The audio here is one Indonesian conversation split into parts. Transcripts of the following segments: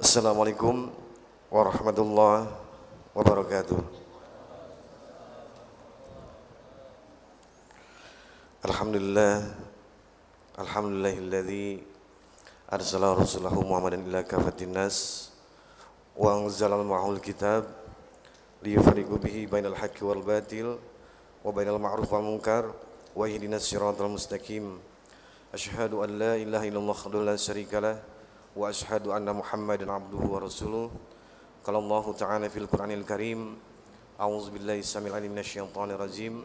Assalamualaikum warahmatullahi wabarakatuh. Alhamdulillah Alhamdulillahilladzi arsala rasulahu Muhammadan ila kafatin nas wa anzala ma'ahul kitab liyufariqu bihi bainal haqqi wal batil wa bainal ma'ruf wal munkar wa ihdinas siratal mustaqim Asyhadu an la ilaha illallah la syarika lah wa ashhadu anna Muhammadan abduhu wa rasuluh. Qala Allah Ta'ala fil Qur'anil Karim, A'udzu billahi samil alim minasyaitonir rajim.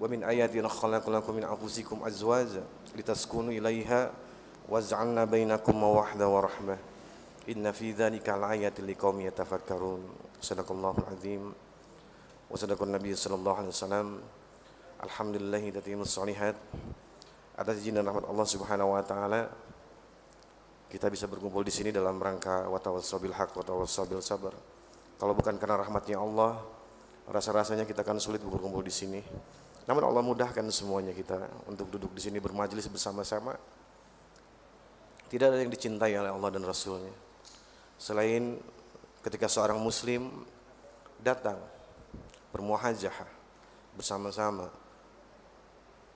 Wa min ayatina khalaqalakum min anfusikum azwaja litaskunu ilaiha wa ja'alna bainakum mawaddah wa rahmah. Inna fi dzalika laayatin liqaumin yatafakkarun. Sadaqallahul azim. Wa sadaqan Nabi sallallahu alaihi wasallam. Alhamdulillahi tatimus salihat atas izin dan rahmat Allah Subhanahu wa taala kita bisa berkumpul di sini dalam rangka watawassabil haq watawassabil sabar. Kalau bukan karena rahmatnya Allah, rasa-rasanya kita akan sulit berkumpul di sini. Namun Allah mudahkan semuanya kita untuk duduk di sini bermajelis bersama-sama. Tidak ada yang dicintai oleh Allah dan Rasulnya. Selain ketika seorang muslim datang bermuhajah bersama-sama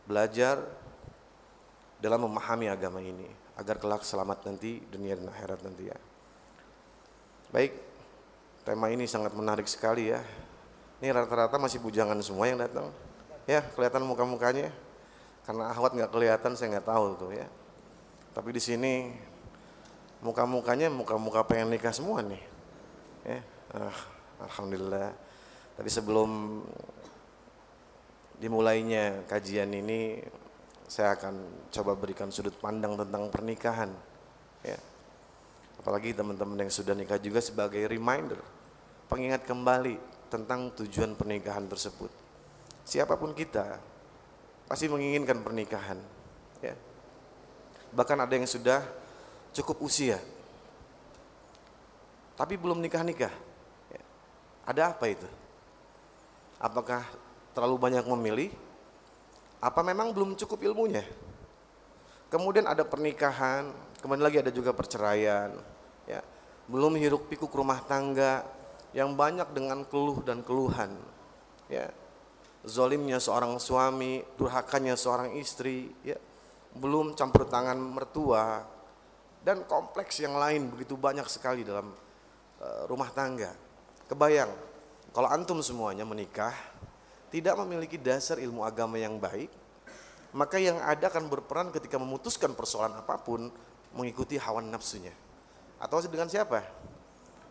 belajar dalam memahami agama ini agar kelak selamat nanti dunia dan akhirat nanti ya. Baik, tema ini sangat menarik sekali ya. Ini rata-rata masih bujangan semua yang datang. Ya, kelihatan muka-mukanya. Karena ahwat nggak kelihatan, saya nggak tahu tuh ya. Tapi di sini muka-mukanya muka-muka pengen nikah semua nih. Ya, ah, alhamdulillah. Tapi sebelum dimulainya kajian ini saya akan coba berikan sudut pandang tentang pernikahan. Ya. Apalagi teman-teman yang sudah nikah juga sebagai reminder, pengingat kembali tentang tujuan pernikahan tersebut. Siapa pun kita pasti menginginkan pernikahan. Ya. Bahkan ada yang sudah cukup usia, tapi belum nikah-nikah. Ya. Ada apa itu? Apakah terlalu banyak memilih apa memang belum cukup ilmunya? Kemudian ada pernikahan, kemudian lagi ada juga perceraian, ya. Belum hiruk pikuk rumah tangga yang banyak dengan keluh dan keluhan, ya. Zolimnya seorang suami, durhakanya seorang istri, ya. Belum campur tangan mertua dan kompleks yang lain begitu banyak sekali dalam uh, rumah tangga. Kebayang kalau antum semuanya menikah tidak memiliki dasar ilmu agama yang baik, maka yang ada akan berperan ketika memutuskan persoalan apa pun mengikuti hawa nafsunya. Atau dengan siapa?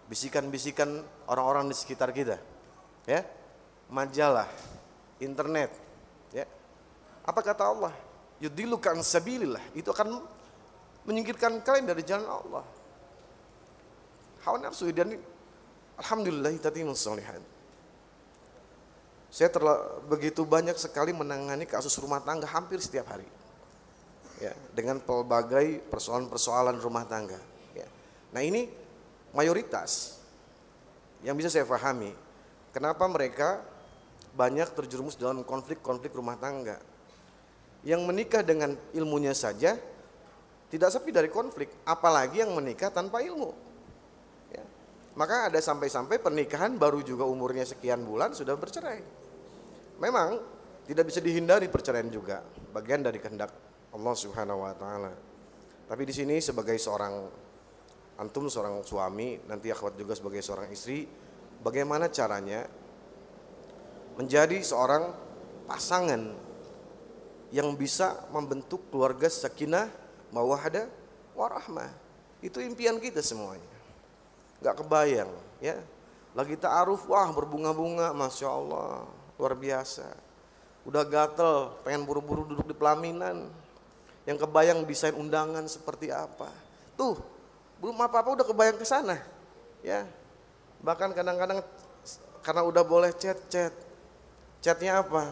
Bisikan-bisikan orang-orang di sekitar kita. Ya. Majalah, internet, ya. Apa kata Allah? Yudilukan sabilillah. Itu akan menyingkirkan kalian dari jalan Allah. Hawa nafsu dan alhamdulillah tatimus solihat saya terla, begitu banyak sekali menangani kasus rumah tangga hampir setiap hari. Ya, dengan pelbagai persoalan-persoalan rumah tangga. Ya. Nah ini mayoritas yang bisa saya pahami. Kenapa mereka banyak terjerumus dalam konflik-konflik rumah tangga. Yang menikah dengan ilmunya saja tidak sepi dari konflik, apalagi yang menikah tanpa ilmu. Maka ada sampai-sampai pernikahan baru juga umurnya sekian bulan sudah bercerai. Memang tidak bisa dihindari perceraian juga, bagian dari kehendak Allah Subhanahu wa taala. Tapi di sini sebagai seorang antum seorang suami, nanti akhwat juga sebagai seorang istri, bagaimana caranya menjadi seorang pasangan yang bisa membentuk keluarga sakinah, mawadah, warahmah. Itu impian kita semuanya. Gak kebayang, ya. Lagi ta'aruf, wah berbunga-bunga, masya Allah luar biasa. Udah gatel, pengen buru-buru duduk di pelaminan. Yang kebayang desain undangan seperti apa. Tuh, belum apa-apa udah kebayang ke sana. Ya. Bahkan kadang-kadang karena udah boleh chat-chat. Chatnya apa?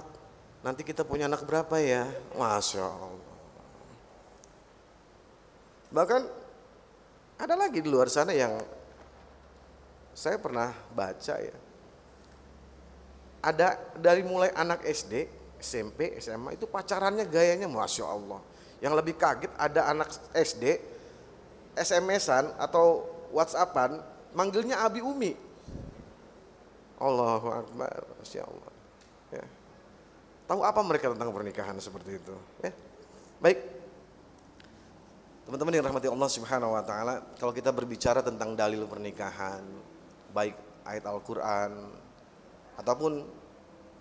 Nanti kita punya anak berapa ya? Masya Allah. Bahkan ada lagi di luar sana yang saya pernah baca ya ada dari mulai anak SD, SMP, SMA itu pacarannya gayanya masya Allah. Yang lebih kaget ada anak SD SMS-an atau WhatsAppan, manggilnya Abi Umi. Allahu Akbar, Masya Allah. Ya. Tahu apa mereka tentang pernikahan seperti itu? Ya. Baik, teman-teman yang rahmati Allah Subhanahu Wa Taala, kalau kita berbicara tentang dalil pernikahan, baik ayat Al-Quran ataupun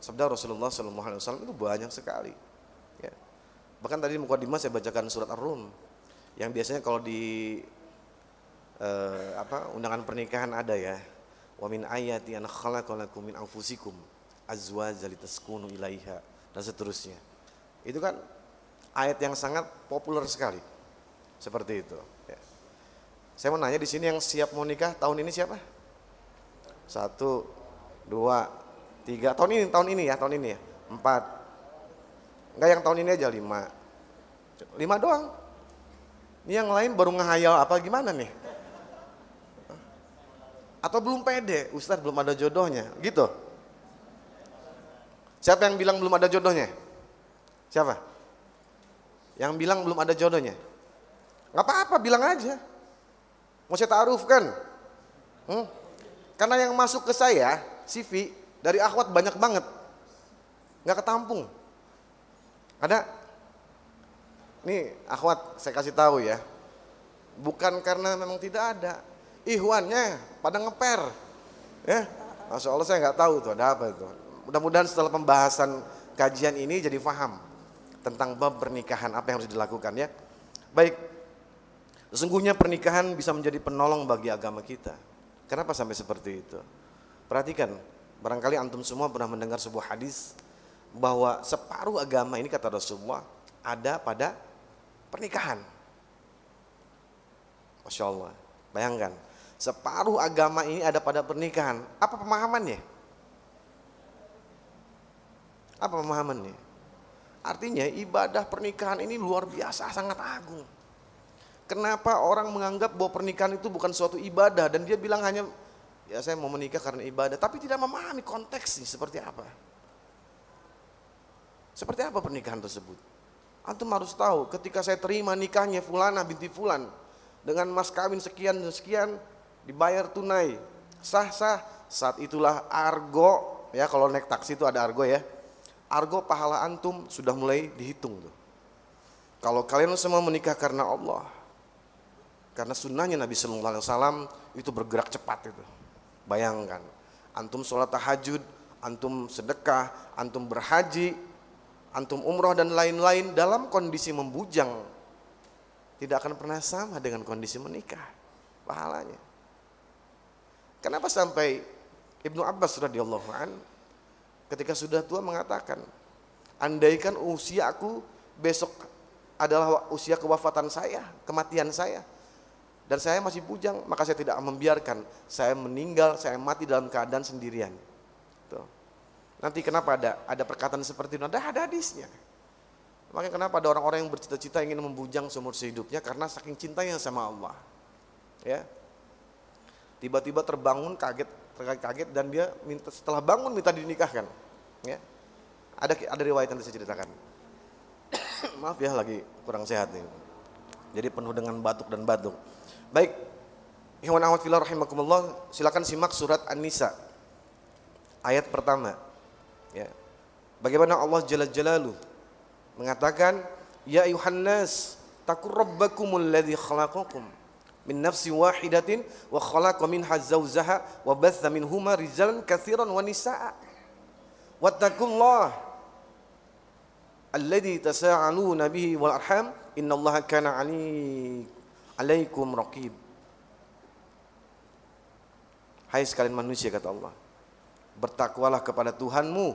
sabda Rasulullah SAW itu banyak sekali. Ya. Bahkan tadi mukadimah saya bacakan surat Ar-Rum yang biasanya kalau di eh, apa undangan pernikahan ada ya wa min ayati an khalaqalakum min anfusikum azwaja litaskunu ilaiha dan seterusnya itu kan ayat yang sangat populer sekali seperti itu ya. saya mau nanya di sini yang siap mau nikah tahun ini siapa satu dua tiga tahun ini tahun ini ya tahun ini ya empat enggak yang tahun ini aja lima lima doang ini yang lain baru ngehayal apa gimana nih atau belum pede, Ustaz belum ada jodohnya, gitu. Siapa yang bilang belum ada jodohnya? Siapa? Yang bilang belum ada jodohnya? Gak apa-apa, bilang aja. Mau saya taruh kan? Hmm? Karena yang masuk ke saya, CV, dari akhwat banyak banget. Gak ketampung. Ada? Nih akhwat, saya kasih tahu ya. Bukan karena memang tidak ada, ihwannya pada ngeper. Ya, Masya Allah saya nggak tahu tuh ada apa itu. Mudah-mudahan setelah pembahasan kajian ini jadi faham tentang bab pernikahan apa yang harus dilakukan ya. Baik, sesungguhnya pernikahan bisa menjadi penolong bagi agama kita. Kenapa sampai seperti itu? Perhatikan, barangkali antum semua pernah mendengar sebuah hadis bahwa separuh agama ini kata Rasulullah ada pada pernikahan. Masya Allah, bayangkan Separuh agama ini ada pada pernikahan. Apa pemahamannya? Apa pemahamannya? Artinya ibadah pernikahan ini luar biasa, sangat agung. Kenapa orang menganggap bahwa pernikahan itu bukan suatu ibadah dan dia bilang hanya ya saya mau menikah karena ibadah, tapi tidak memahami konteksnya seperti apa. Seperti apa pernikahan tersebut? Antum harus tahu ketika saya terima nikahnya fulana binti fulan dengan mas kawin sekian dan sekian, dibayar tunai, sah-sah. Saat itulah argo, ya kalau naik taksi itu ada argo ya. Argo pahala antum sudah mulai dihitung tuh. Kalau kalian semua menikah karena Allah, karena sunnahnya Nabi Sallallahu Alaihi Wasallam itu bergerak cepat itu. Bayangkan, antum sholat tahajud, antum sedekah, antum berhaji, antum umroh dan lain-lain dalam kondisi membujang tidak akan pernah sama dengan kondisi menikah pahalanya. Kenapa sampai Ibnu Abbas radhiyallahu an ketika sudah tua mengatakan, andaikan usia aku besok adalah usia kewafatan saya, kematian saya, dan saya masih bujang, maka saya tidak membiarkan saya meninggal, saya mati dalam keadaan sendirian. Tuh. Nanti kenapa ada ada perkataan seperti itu? Ada, hadisnya. Makanya kenapa ada orang-orang yang bercita-cita ingin membujang seumur hidupnya karena saking cintanya sama Allah. Ya, tiba-tiba terbangun kaget kaget dan dia minta setelah bangun minta dinikahkan ya ada ada riwayat yang saya ceritakan maaf ya lagi kurang sehat nih jadi penuh dengan batuk dan batuk baik. Ikhwan ahmad filah rahimakumullah silakan simak surat An-Nisa. Ayat pertama. Ya. Bagaimana Allah jalla jalalu mengatakan ya ayuhan takur rabbakumul ladzi khalaqakum min nafsi wahidatin wa khalaqa minha zawzaha wa batha minhuma rijalan katsiran wa nisaa. Wattaqullah alladhi tasaaluna bihi wal arham innallaha kana ali alaikum raqib Hai sekalian manusia kata Allah bertakwalah kepada Tuhanmu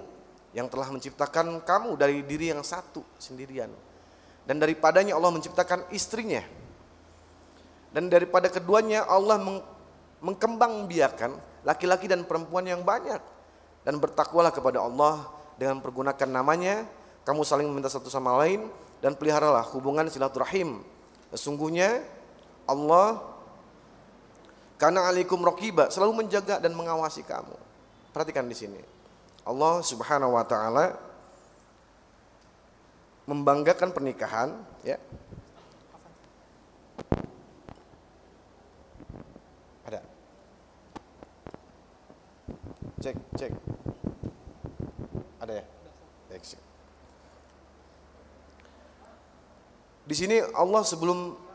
yang telah menciptakan kamu dari diri yang satu sendirian dan daripadanya Allah menciptakan istrinya dan daripada keduanya Allah meng mengkembang biakan laki-laki dan perempuan yang banyak. Dan bertakwalah kepada Allah dengan pergunakan namanya, kamu saling meminta satu sama lain dan peliharalah hubungan silaturahim. Sesungguhnya Allah karena alaikum rokiba selalu menjaga dan mengawasi kamu. Perhatikan di sini. Allah Subhanahu wa taala membanggakan pernikahan ya. Ada. Cek, cek. Ada ya? Cek. Di sini Allah sebelum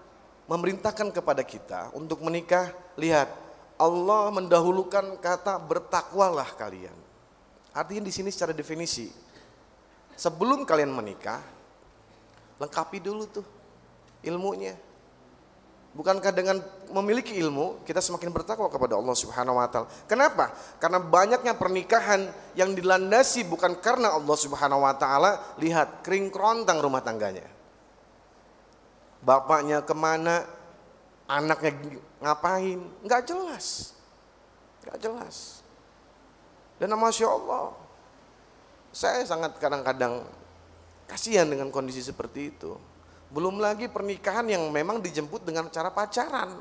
memerintahkan kepada kita untuk menikah, lihat Allah mendahulukan kata bertakwalah kalian. Artinya di sini secara definisi, sebelum kalian menikah, lengkapi dulu tuh ilmunya. Bukankah dengan memiliki ilmu kita semakin bertakwa kepada Allah Subhanahu wa taala? Kenapa? Karena banyaknya pernikahan yang dilandasi bukan karena Allah Subhanahu wa taala, lihat kering kerontang rumah tangganya. Bapaknya ke mana, anaknya ngapain, nggak jelas. Nggak jelas. Dan Masya Allah, saya sangat kadang-kadang kasihan dengan kondisi seperti itu. Belum lagi pernikahan yang memang dijemput dengan cara pacaran.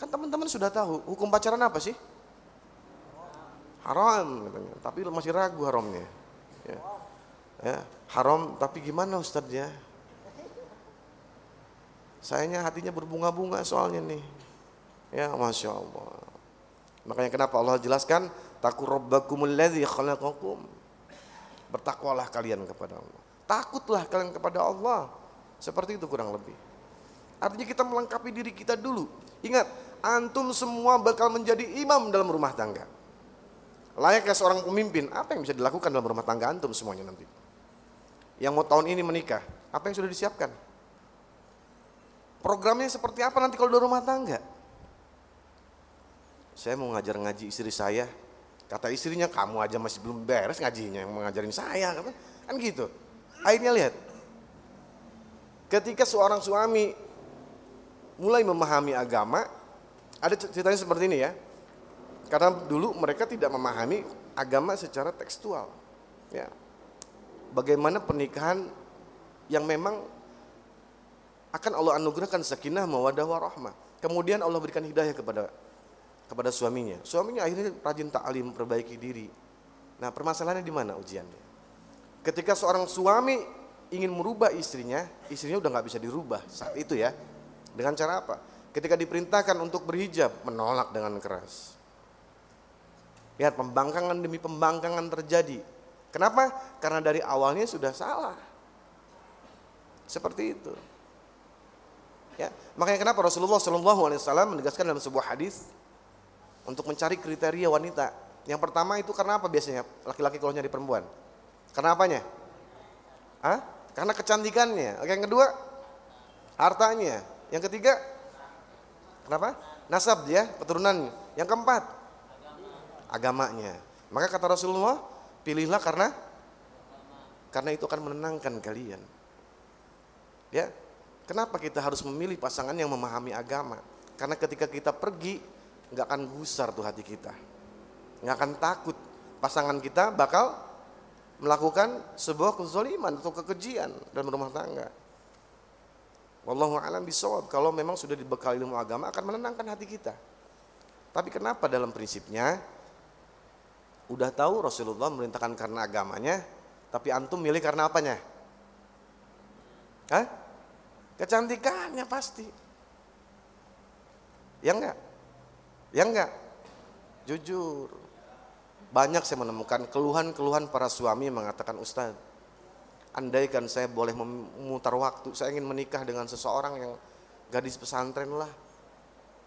Kan teman-teman sudah tahu hukum pacaran apa sih? Haram katanya, tapi masih ragu haramnya. Ya. ya. haram tapi gimana Ustadz ya? Sayanya hatinya berbunga-bunga soalnya nih. Ya Masya Allah. Makanya kenapa Allah jelaskan takur rabbakumul ladzi khalaqakum. Bertakwalah kalian kepada Allah. Takutlah kalian kepada Allah. Seperti itu kurang lebih. Artinya kita melengkapi diri kita dulu. Ingat, antum semua bakal menjadi imam dalam rumah tangga. Layaknya seorang pemimpin, apa yang bisa dilakukan dalam rumah tangga antum semuanya nanti? Yang mau tahun ini menikah, apa yang sudah disiapkan? Programnya seperti apa nanti kalau di rumah tangga? Saya mau ngajar ngaji istri saya, kata istrinya kamu aja masih belum beres ngajinya yang mengajarin saya, kan gitu. Akhirnya lihat, ketika seorang suami mulai memahami agama, ada ceritanya seperti ini ya. Karena dulu mereka tidak memahami agama secara tekstual. Ya. Bagaimana pernikahan yang memang akan Allah anugerahkan sakinah mawadah warahmah. Kemudian Allah berikan hidayah kepada kepada suaminya. Suaminya akhirnya rajin taklim, perbaiki diri. Nah, permasalahannya di mana ujiannya? Ketika seorang suami ingin merubah istrinya, istrinya udah nggak bisa dirubah saat itu ya. Dengan cara apa? Ketika diperintahkan untuk berhijab, menolak dengan keras. Lihat pembangkangan demi pembangkangan terjadi. Kenapa? Karena dari awalnya sudah salah. Seperti itu. Ya, makanya kenapa Rasulullah Shallallahu Alaihi Wasallam menegaskan dalam sebuah hadis untuk mencari kriteria wanita. Yang pertama itu karena apa biasanya laki-laki kalau nyari perempuan? Karena apanya? Hah? Karena kecantikannya. Oke, yang kedua, hartanya. Yang ketiga, kenapa? Nasab dia, keturunan. Yang keempat, agamanya. Maka kata Rasulullah, pilihlah karena karena itu akan menenangkan kalian. Ya, kenapa kita harus memilih pasangan yang memahami agama? Karena ketika kita pergi, nggak akan gusar tuh hati kita, nggak akan takut. Pasangan kita bakal melakukan sebuah kezaliman atau kekejian dalam rumah tangga. Wallahu a'lam bisawab. Kalau memang sudah dibekali ilmu agama akan menenangkan hati kita. Tapi kenapa dalam prinsipnya udah tahu Rasulullah memerintahkan karena agamanya, tapi antum milih karena apanya? Hah? Kecantikannya pasti. Ya enggak? Ya enggak? Jujur. Banyak saya menemukan keluhan-keluhan para suami mengatakan Ustaz, andaikan saya boleh memutar waktu, saya ingin menikah dengan seseorang yang gadis pesantren lah,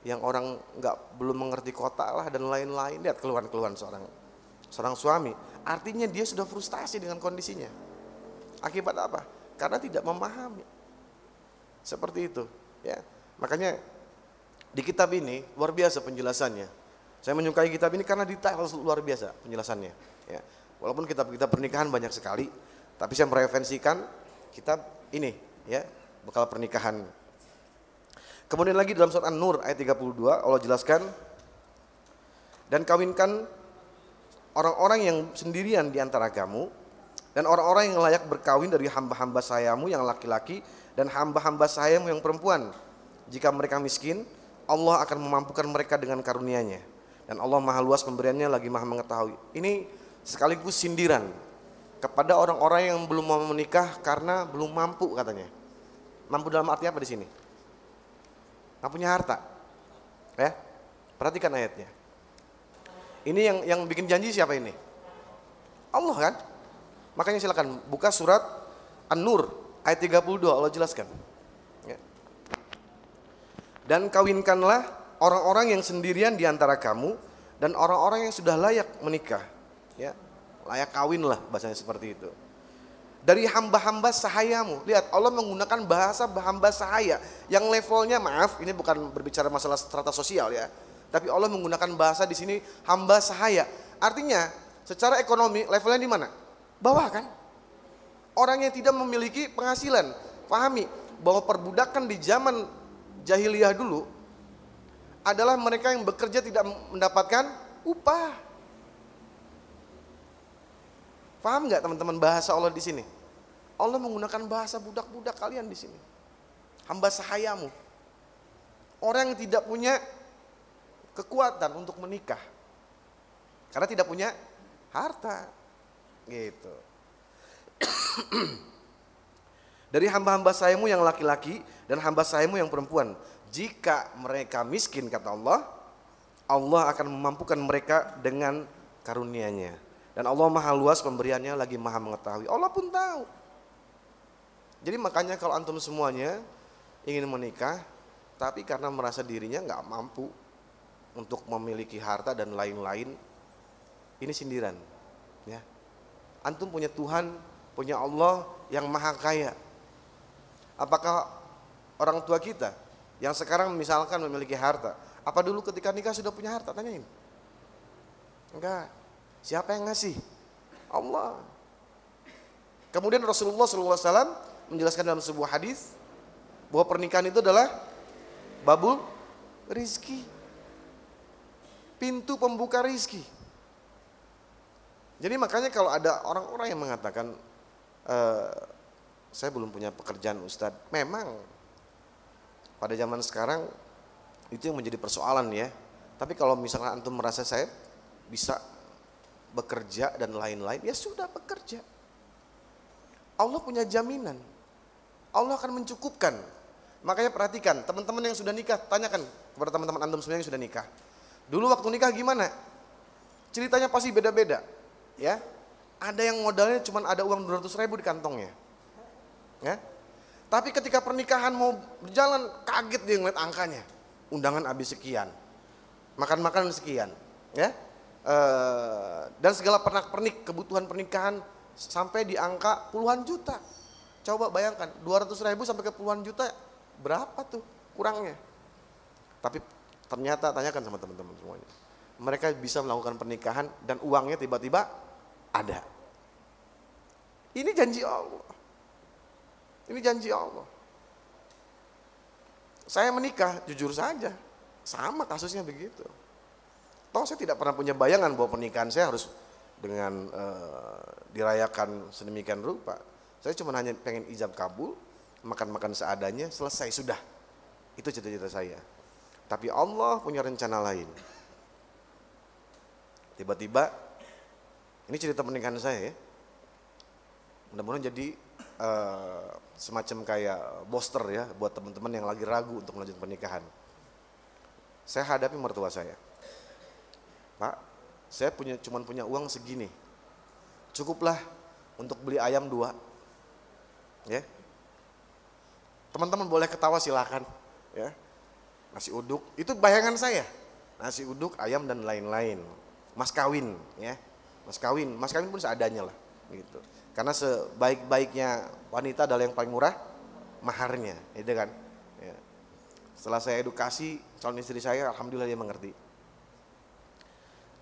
yang orang nggak belum mengerti kota lah dan lain-lain. Lihat keluhan-keluhan seorang seorang suami. Artinya dia sudah frustasi dengan kondisinya. Akibat apa? Karena tidak memahami. Seperti itu, ya. Makanya di kitab ini luar biasa penjelasannya. Saya menyukai kitab ini karena detail luar biasa penjelasannya. Ya. Walaupun kitab-kitab pernikahan banyak sekali, tapi saya mereferensikan kitab ini, ya, bekal pernikahan. Kemudian lagi dalam surat An-Nur ayat 32 Allah jelaskan dan kawinkan orang-orang yang sendirian di antara kamu dan orang-orang yang layak berkawin dari hamba-hamba sayamu yang laki-laki dan hamba-hamba sayamu yang perempuan. Jika mereka miskin, Allah akan memampukan mereka dengan karunia-Nya dan Allah maha luas pemberiannya lagi maha mengetahui. Ini sekaligus sindiran kepada orang-orang yang belum mau menikah karena belum mampu katanya. Mampu dalam arti apa di sini? Nggak punya harta. Ya, perhatikan ayatnya. Ini yang yang bikin janji siapa ini? Allah kan? Makanya silakan buka surat An-Nur ayat 32 Allah jelaskan. Ya. Dan kawinkanlah orang-orang yang sendirian di antara kamu dan orang-orang yang sudah layak menikah. Ya. Layak kawin lah bahasanya seperti itu. Dari hamba-hamba sahayamu. Lihat Allah menggunakan bahasa hamba sahaya. Yang levelnya maaf ini bukan berbicara masalah strata sosial ya. Tapi Allah menggunakan bahasa di sini hamba sahaya. Artinya secara ekonomi levelnya di mana? Bawah kan? Orang yang tidak memiliki penghasilan. Pahami bahwa perbudakan di zaman jahiliyah dulu adalah mereka yang bekerja tidak mendapatkan upah. Paham nggak teman-teman bahasa Allah di sini? Allah menggunakan bahasa budak-budak kalian di sini. Hamba sahayamu. Orang yang tidak punya kekuatan untuk menikah. Karena tidak punya harta. Gitu. Dari hamba-hamba sayamu yang laki-laki dan hamba sayamu yang perempuan. Jika mereka miskin kata Allah, Allah akan memampukan mereka dengan karunia-Nya. Dan Allah maha luas pemberiannya lagi maha mengetahui. Allah pun tahu. Jadi makanya kalau antum semuanya ingin menikah, tapi karena merasa dirinya nggak mampu, untuk memiliki harta dan lain-lain ini sindiran ya antum punya Tuhan punya Allah yang maha kaya. Apakah orang tua kita yang sekarang misalkan memiliki harta apa dulu ketika nikah sudah punya harta? Tanyain. Enggak. Siapa yang ngasih? Allah. Kemudian Rasulullah SAW menjelaskan dalam sebuah hadis bahwa pernikahan itu adalah babul rizki. Pintu pembuka rizki. Jadi makanya kalau ada orang-orang yang mengatakan, e, saya belum punya pekerjaan Ustadz, memang pada zaman sekarang itu yang menjadi persoalan ya. Tapi kalau misalnya antum merasa saya bisa bekerja dan lain-lain, ya sudah bekerja. Allah punya jaminan. Allah akan mencukupkan. Makanya perhatikan, teman-teman yang sudah nikah, tanyakan kepada teman-teman antum semua yang sudah nikah. Dulu waktu nikah gimana? Ceritanya pasti beda-beda. Ya, ada yang modalnya cuma ada uang 200 ribu di kantongnya. Ya, tapi ketika pernikahan mau berjalan kaget dia ngeliat angkanya. Undangan habis sekian, makan-makan sekian, ya. E, dan segala pernak-pernik kebutuhan pernikahan sampai di angka puluhan juta. Coba bayangkan 200 ribu sampai ke puluhan juta berapa tuh kurangnya? Tapi Ternyata tanyakan sama teman-teman semuanya. Mereka bisa melakukan pernikahan dan uangnya tiba-tiba ada. Ini janji Allah. Ini janji Allah. Saya menikah, jujur saja. Sama kasusnya begitu. Toh saya tidak pernah punya bayangan bahwa pernikahan saya harus dengan uh, dirayakan sedemikian rupa. Saya cuma hanya pengen ijab kabul, makan-makan seadanya, selesai sudah. Itu cita-cita saya. Tapi Allah punya rencana lain. Tiba-tiba, ini cerita pernikahan saya ya. Mudah-mudahan jadi uh, semacam kayak booster ya buat teman-teman yang lagi ragu untuk melanjutkan pernikahan. Saya hadapi mertua saya. Pak, saya punya cuman punya uang segini. Cukuplah untuk beli ayam dua. Ya. Teman-teman boleh ketawa silakan, ya nasi uduk, itu bayangan saya. Nasi uduk, ayam dan lain-lain. Mas kawin ya. Mas kawin, mas kawin pun seadanya lah gitu. Karena sebaik-baiknya wanita adalah yang paling murah maharnya, itu kan. Ya. Setelah saya edukasi calon istri saya, alhamdulillah dia mengerti.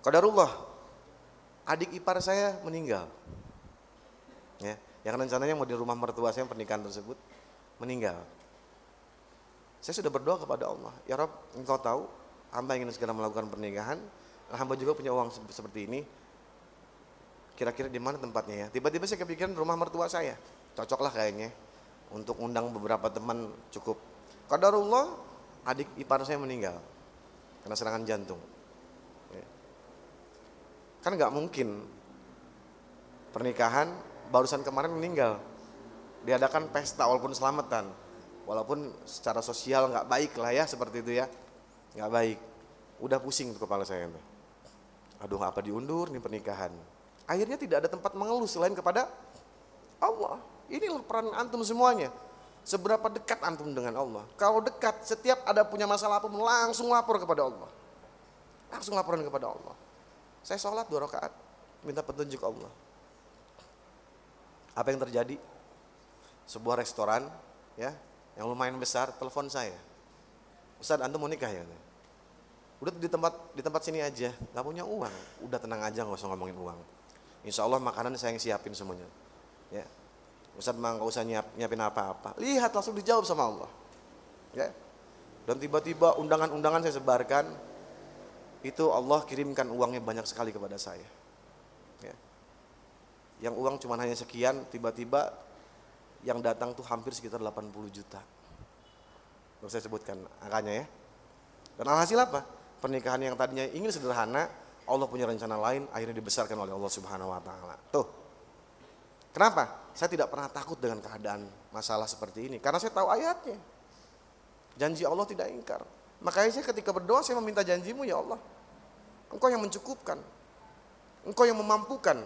Qadarullah, adik ipar saya meninggal. Ya, yang rencananya mau di rumah mertua saya pernikahan tersebut meninggal. Saya sudah berdoa kepada Allah, ya Rob, engkau tahu hamba ingin segera melakukan pernikahan, hamba juga punya uang seperti ini, kira-kira di mana tempatnya ya? Tiba-tiba saya kepikiran rumah mertua saya, cocoklah kayaknya untuk undang beberapa teman cukup. Qadarullah, adik ipar saya meninggal karena serangan jantung. Ya. Kan nggak mungkin pernikahan barusan kemarin meninggal, diadakan pesta walaupun selamatan walaupun secara sosial nggak baik lah ya seperti itu ya nggak baik udah pusing tuh kepala saya Aduh apa diundur nih pernikahan. Akhirnya tidak ada tempat mengeluh selain kepada Allah. Ini peran antum semuanya. Seberapa dekat antum dengan Allah. Kalau dekat, setiap ada punya masalah pun langsung lapor kepada Allah. Langsung laporan kepada Allah. Saya sholat dua rakaat, minta petunjuk Allah. Apa yang terjadi? Sebuah restoran, ya, yang lumayan besar, telepon saya. Ustaz, antum mau nikah ya? Udah di tempat di tempat sini aja, nggak punya uang. Udah tenang aja nggak usah ngomongin uang. Insya Allah makanan saya yang siapin semuanya. Ya, Ustaz mah nggak usah nyiap, nyiapin apa-apa. Lihat langsung dijawab sama Allah. Ya. Dan tiba-tiba undangan-undangan saya sebarkan, itu Allah kirimkan uangnya banyak sekali kepada saya. Ya. Yang uang cuma hanya sekian, tiba-tiba yang datang tuh hampir sekitar 80 juta. Baru saya sebutkan angkanya ya. Dan alhasil apa? pernikahan yang tadinya ingin sederhana, Allah punya rencana lain, akhirnya dibesarkan oleh Allah Subhanahu wa taala. Tuh. Kenapa? Saya tidak pernah takut dengan keadaan masalah seperti ini karena saya tahu ayatnya. Janji Allah tidak ingkar. Makanya saya ketika berdoa saya meminta janjimu ya Allah. Engkau yang mencukupkan. Engkau yang memampukan.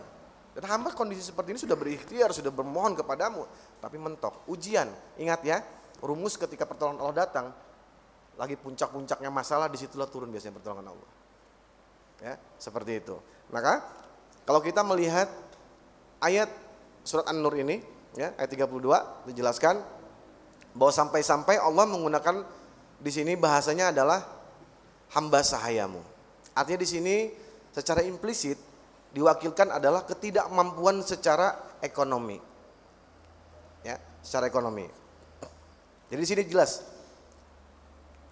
Dan hamba kondisi seperti ini sudah berikhtiar, sudah bermohon kepadamu. Tapi mentok. Ujian. Ingat ya, rumus ketika pertolongan Allah datang, lagi puncak-puncaknya masalah di situlah turun biasanya pertolongan Allah. Ya, seperti itu. Maka kalau kita melihat ayat surat An-Nur ini, ya, ayat 32 dijelaskan bahwa sampai-sampai Allah menggunakan di sini bahasanya adalah hamba sahayamu. Artinya di sini secara implisit diwakilkan adalah ketidakmampuan secara ekonomi. Ya, secara ekonomi. Jadi di sini jelas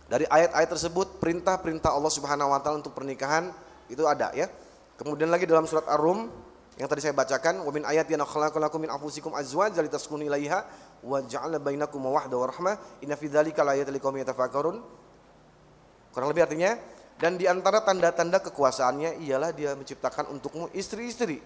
dari ayat-ayat tersebut perintah-perintah Allah Subhanahu wa taala untuk pernikahan itu ada ya. Kemudian lagi dalam surat Ar-Rum yang tadi saya bacakan, wa min ayatina khalaqalakum min anfusikum azwajan litaskunu ilaiha wa ja'ala bainakum mawaddah wa rahmah inna fi dzalika laayatal liqaumin yatafakkarun. Kurang lebih artinya dan di antara tanda-tanda kekuasaannya ialah dia menciptakan untukmu istri-istri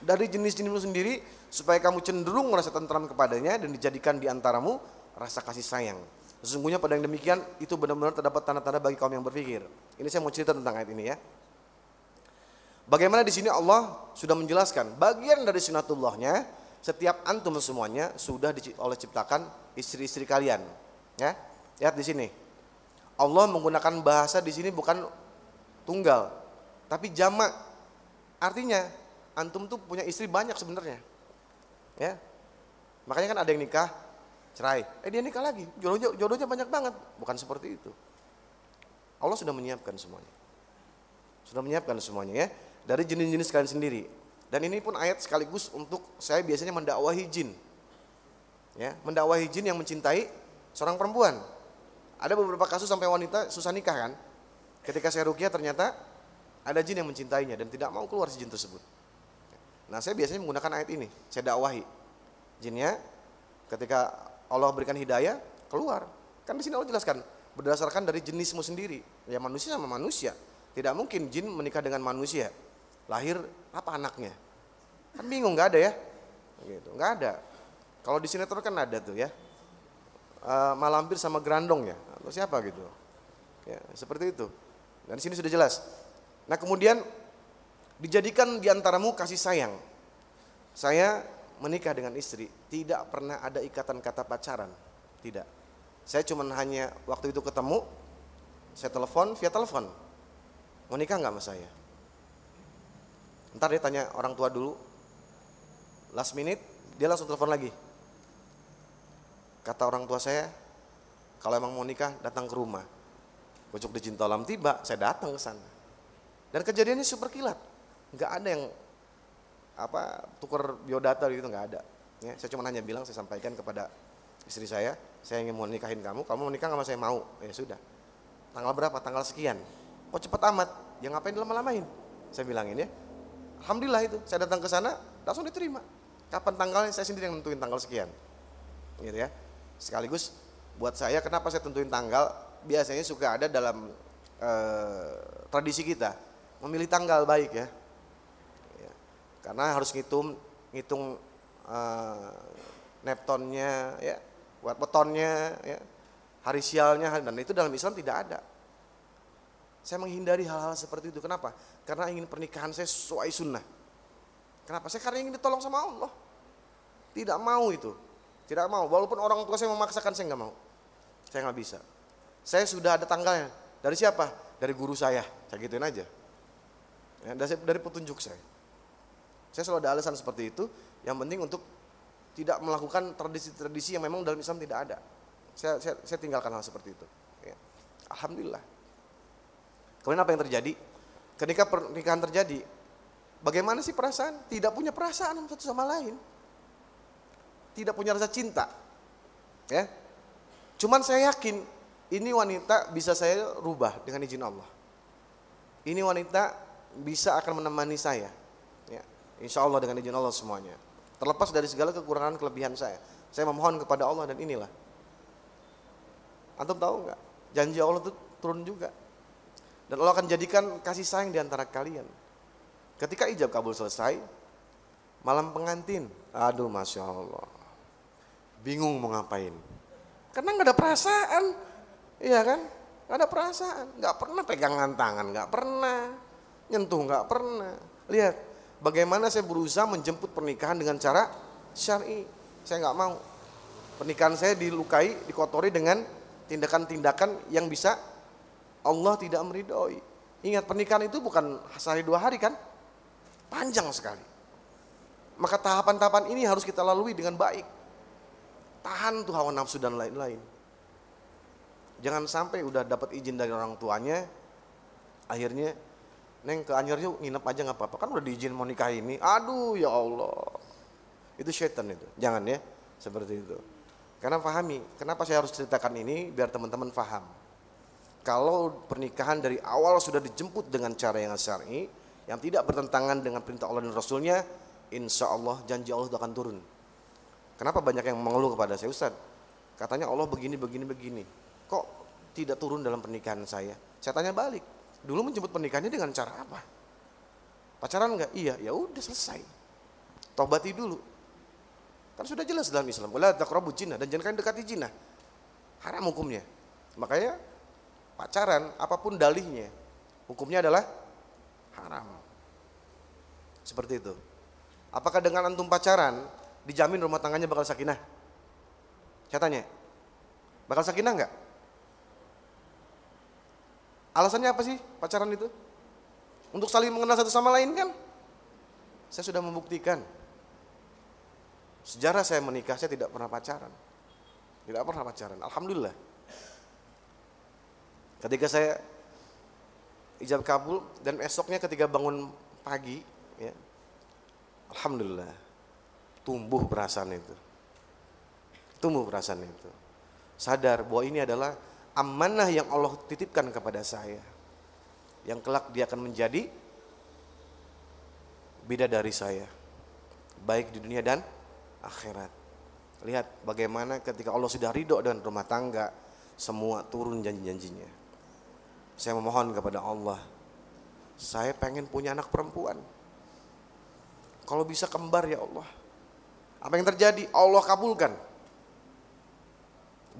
dari jenis-jenismu sendiri supaya kamu cenderung merasa tentram kepadanya dan dijadikan di antaramu rasa kasih sayang. Sesungguhnya pada yang demikian itu benar-benar terdapat tanda-tanda bagi kaum yang berpikir. Ini saya mau cerita tentang ayat ini ya. Bagaimana di sini Allah sudah menjelaskan bagian dari sunatullahnya setiap antum semuanya sudah oleh ciptakan istri-istri kalian. Ya, lihat di sini. Allah menggunakan bahasa di sini bukan tunggal, tapi jamak. Artinya antum tuh punya istri banyak sebenarnya. Ya. Makanya kan ada yang nikah cerai. Eh dia nikah lagi, jodohnya, jodohnya banyak banget. Bukan seperti itu. Allah sudah menyiapkan semuanya. Sudah menyiapkan semuanya ya. Dari jenis-jenis kalian sendiri. Dan ini pun ayat sekaligus untuk saya biasanya mendakwahi jin. Ya, mendakwahi jin yang mencintai seorang perempuan. Ada beberapa kasus sampai wanita susah nikah kan. Ketika saya rukia ternyata ada jin yang mencintainya dan tidak mau keluar si jin tersebut. Nah saya biasanya menggunakan ayat ini, saya dakwahi. Jinnya ketika Allah berikan hidayah, keluar. Kan di sini Allah jelaskan, berdasarkan dari jenismu sendiri. Ya manusia sama manusia. Tidak mungkin jin menikah dengan manusia. Lahir apa anaknya? Kan bingung, nggak ada ya? Gitu, nggak ada. Kalau di sinetron kan ada tuh ya. E, malampir sama gerandong ya, atau siapa gitu. Ya, seperti itu. Dan di sini sudah jelas. Nah kemudian dijadikan diantaramu kasih sayang. Saya menikah dengan istri tidak pernah ada ikatan kata pacaran. Tidak. Saya cuma hanya waktu itu ketemu, saya telepon via telepon. Mau nikah nggak sama saya? Ntar dia tanya orang tua dulu. Last minute dia langsung telepon lagi. Kata orang tua saya, kalau emang mau nikah datang ke rumah. Bujuk di Cintalam tiba, saya datang ke sana. Dan kejadiannya super kilat. Nggak ada yang apa tukar biodata gitu nggak ada. Ya, saya cuma hanya bilang saya sampaikan kepada istri saya, saya ingin mau nikahin kamu, kamu mau nikah sama saya mau. Ya sudah. Tanggal berapa? Tanggal sekian. Kok cepat amat? Ya ngapain lama-lamain? Saya bilangin ya. Alhamdulillah itu, saya datang ke sana langsung diterima. Kapan tanggalnya saya sendiri yang nentuin tanggal sekian. Gitu ya. Sekaligus buat saya kenapa saya tentuin tanggal? Biasanya suka ada dalam eh, tradisi kita memilih tanggal baik ya karena harus ngitung ngitung uh, neptonnya ya buat betonnya ya hari sialnya dan itu dalam Islam tidak ada Saya menghindari hal-hal seperti itu. Kenapa? Karena ingin pernikahan saya sesuai sunnah. Kenapa? Saya karena ingin ditolong sama Allah. Tidak mau itu. Tidak mau. Walaupun orang tua saya memaksakan, saya nggak mau. Saya nggak bisa. Saya sudah ada tanggalnya. Dari siapa? Dari guru saya. Saya gituin aja. Ya, dari, petunjuk saya. Saya selalu ada alasan seperti itu. Yang penting untuk tidak melakukan tradisi-tradisi yang memang dalam Islam tidak ada. Saya, saya, saya tinggalkan hal seperti itu. Ya. Alhamdulillah. Kemudian apa yang terjadi? Ketika pernikahan terjadi, bagaimana sih perasaan? Tidak punya perasaan satu sama lain. Tidak punya rasa cinta. Ya. Cuman saya yakin ini wanita bisa saya rubah dengan izin Allah. Ini wanita bisa akan menemani saya. Ya. Insya Allah dengan izin Allah semuanya. Terlepas dari segala kekurangan kelebihan saya. Saya memohon kepada Allah dan inilah. Antum tahu nggak? Janji Allah itu turun juga. Dan Allah akan jadikan kasih sayang di antara kalian. Ketika ijab kabul selesai, malam pengantin, aduh masya Allah, bingung mau ngapain. Karena nggak ada perasaan, iya kan? Nggak ada perasaan, nggak pernah pegangan tangan, nggak pernah nyentuh, nggak pernah. Lihat, bagaimana saya berusaha menjemput pernikahan dengan cara syari. Saya nggak mau. Pernikahan saya dilukai, dikotori dengan tindakan-tindakan yang bisa Allah tidak meridhoi. Ingat pernikahan itu bukan sehari dua hari kan? Panjang sekali. Maka tahapan-tahapan ini harus kita lalui dengan baik. Tahan tuh hawa nafsu dan lain-lain. Jangan sampai udah dapat izin dari orang tuanya, akhirnya Neng ke Anyer yuk nginep aja nggak apa-apa. Kan udah diizin mau nikah ini. Aduh ya Allah. Itu setan itu. Jangan ya seperti itu. Karena pahami, kenapa saya harus ceritakan ini biar teman-teman paham kalau pernikahan dari awal sudah dijemput dengan cara yang syar'i, yang tidak bertentangan dengan perintah Allah dan Rasulnya, insya Allah janji Allah akan turun. Kenapa banyak yang mengeluh kepada saya, Ustaz? Katanya Allah begini, begini, begini. Kok tidak turun dalam pernikahan saya? Saya tanya balik. Dulu menjemput pernikahannya dengan cara apa? Pacaran enggak? Iya, ya udah selesai. Tobati dulu. Kan sudah jelas dalam Islam. Dan jangan kalian dekati jina. Haram hukumnya. Makanya pacaran, apa pun dalihnya, hukumnya adalah haram. Seperti itu. Apakah dengan antum pacaran dijamin rumah tangganya bakal sakinah? Saya tanya, bakal sakinah enggak? Alasannya apa sih pacaran itu? Untuk saling mengenal satu sama lain kan? Saya sudah membuktikan. Sejarah saya menikah, saya tidak pernah pacaran. Tidak pernah pacaran. Alhamdulillah. Ketika saya ijab kabul dan esoknya ketika bangun pagi, ya, alhamdulillah tumbuh perasaan itu, tumbuh perasaan itu. Sadar bahwa ini adalah amanah yang Allah titipkan kepada saya, yang kelak dia akan menjadi beda dari saya, baik di dunia dan akhirat. Lihat bagaimana ketika Allah sudah ridho dan rumah tangga, semua turun janji-janjinya. Saya memohon kepada Allah. Saya pengen punya anak perempuan. Kalau bisa kembar ya Allah. Apa yang terjadi? Allah kabulkan.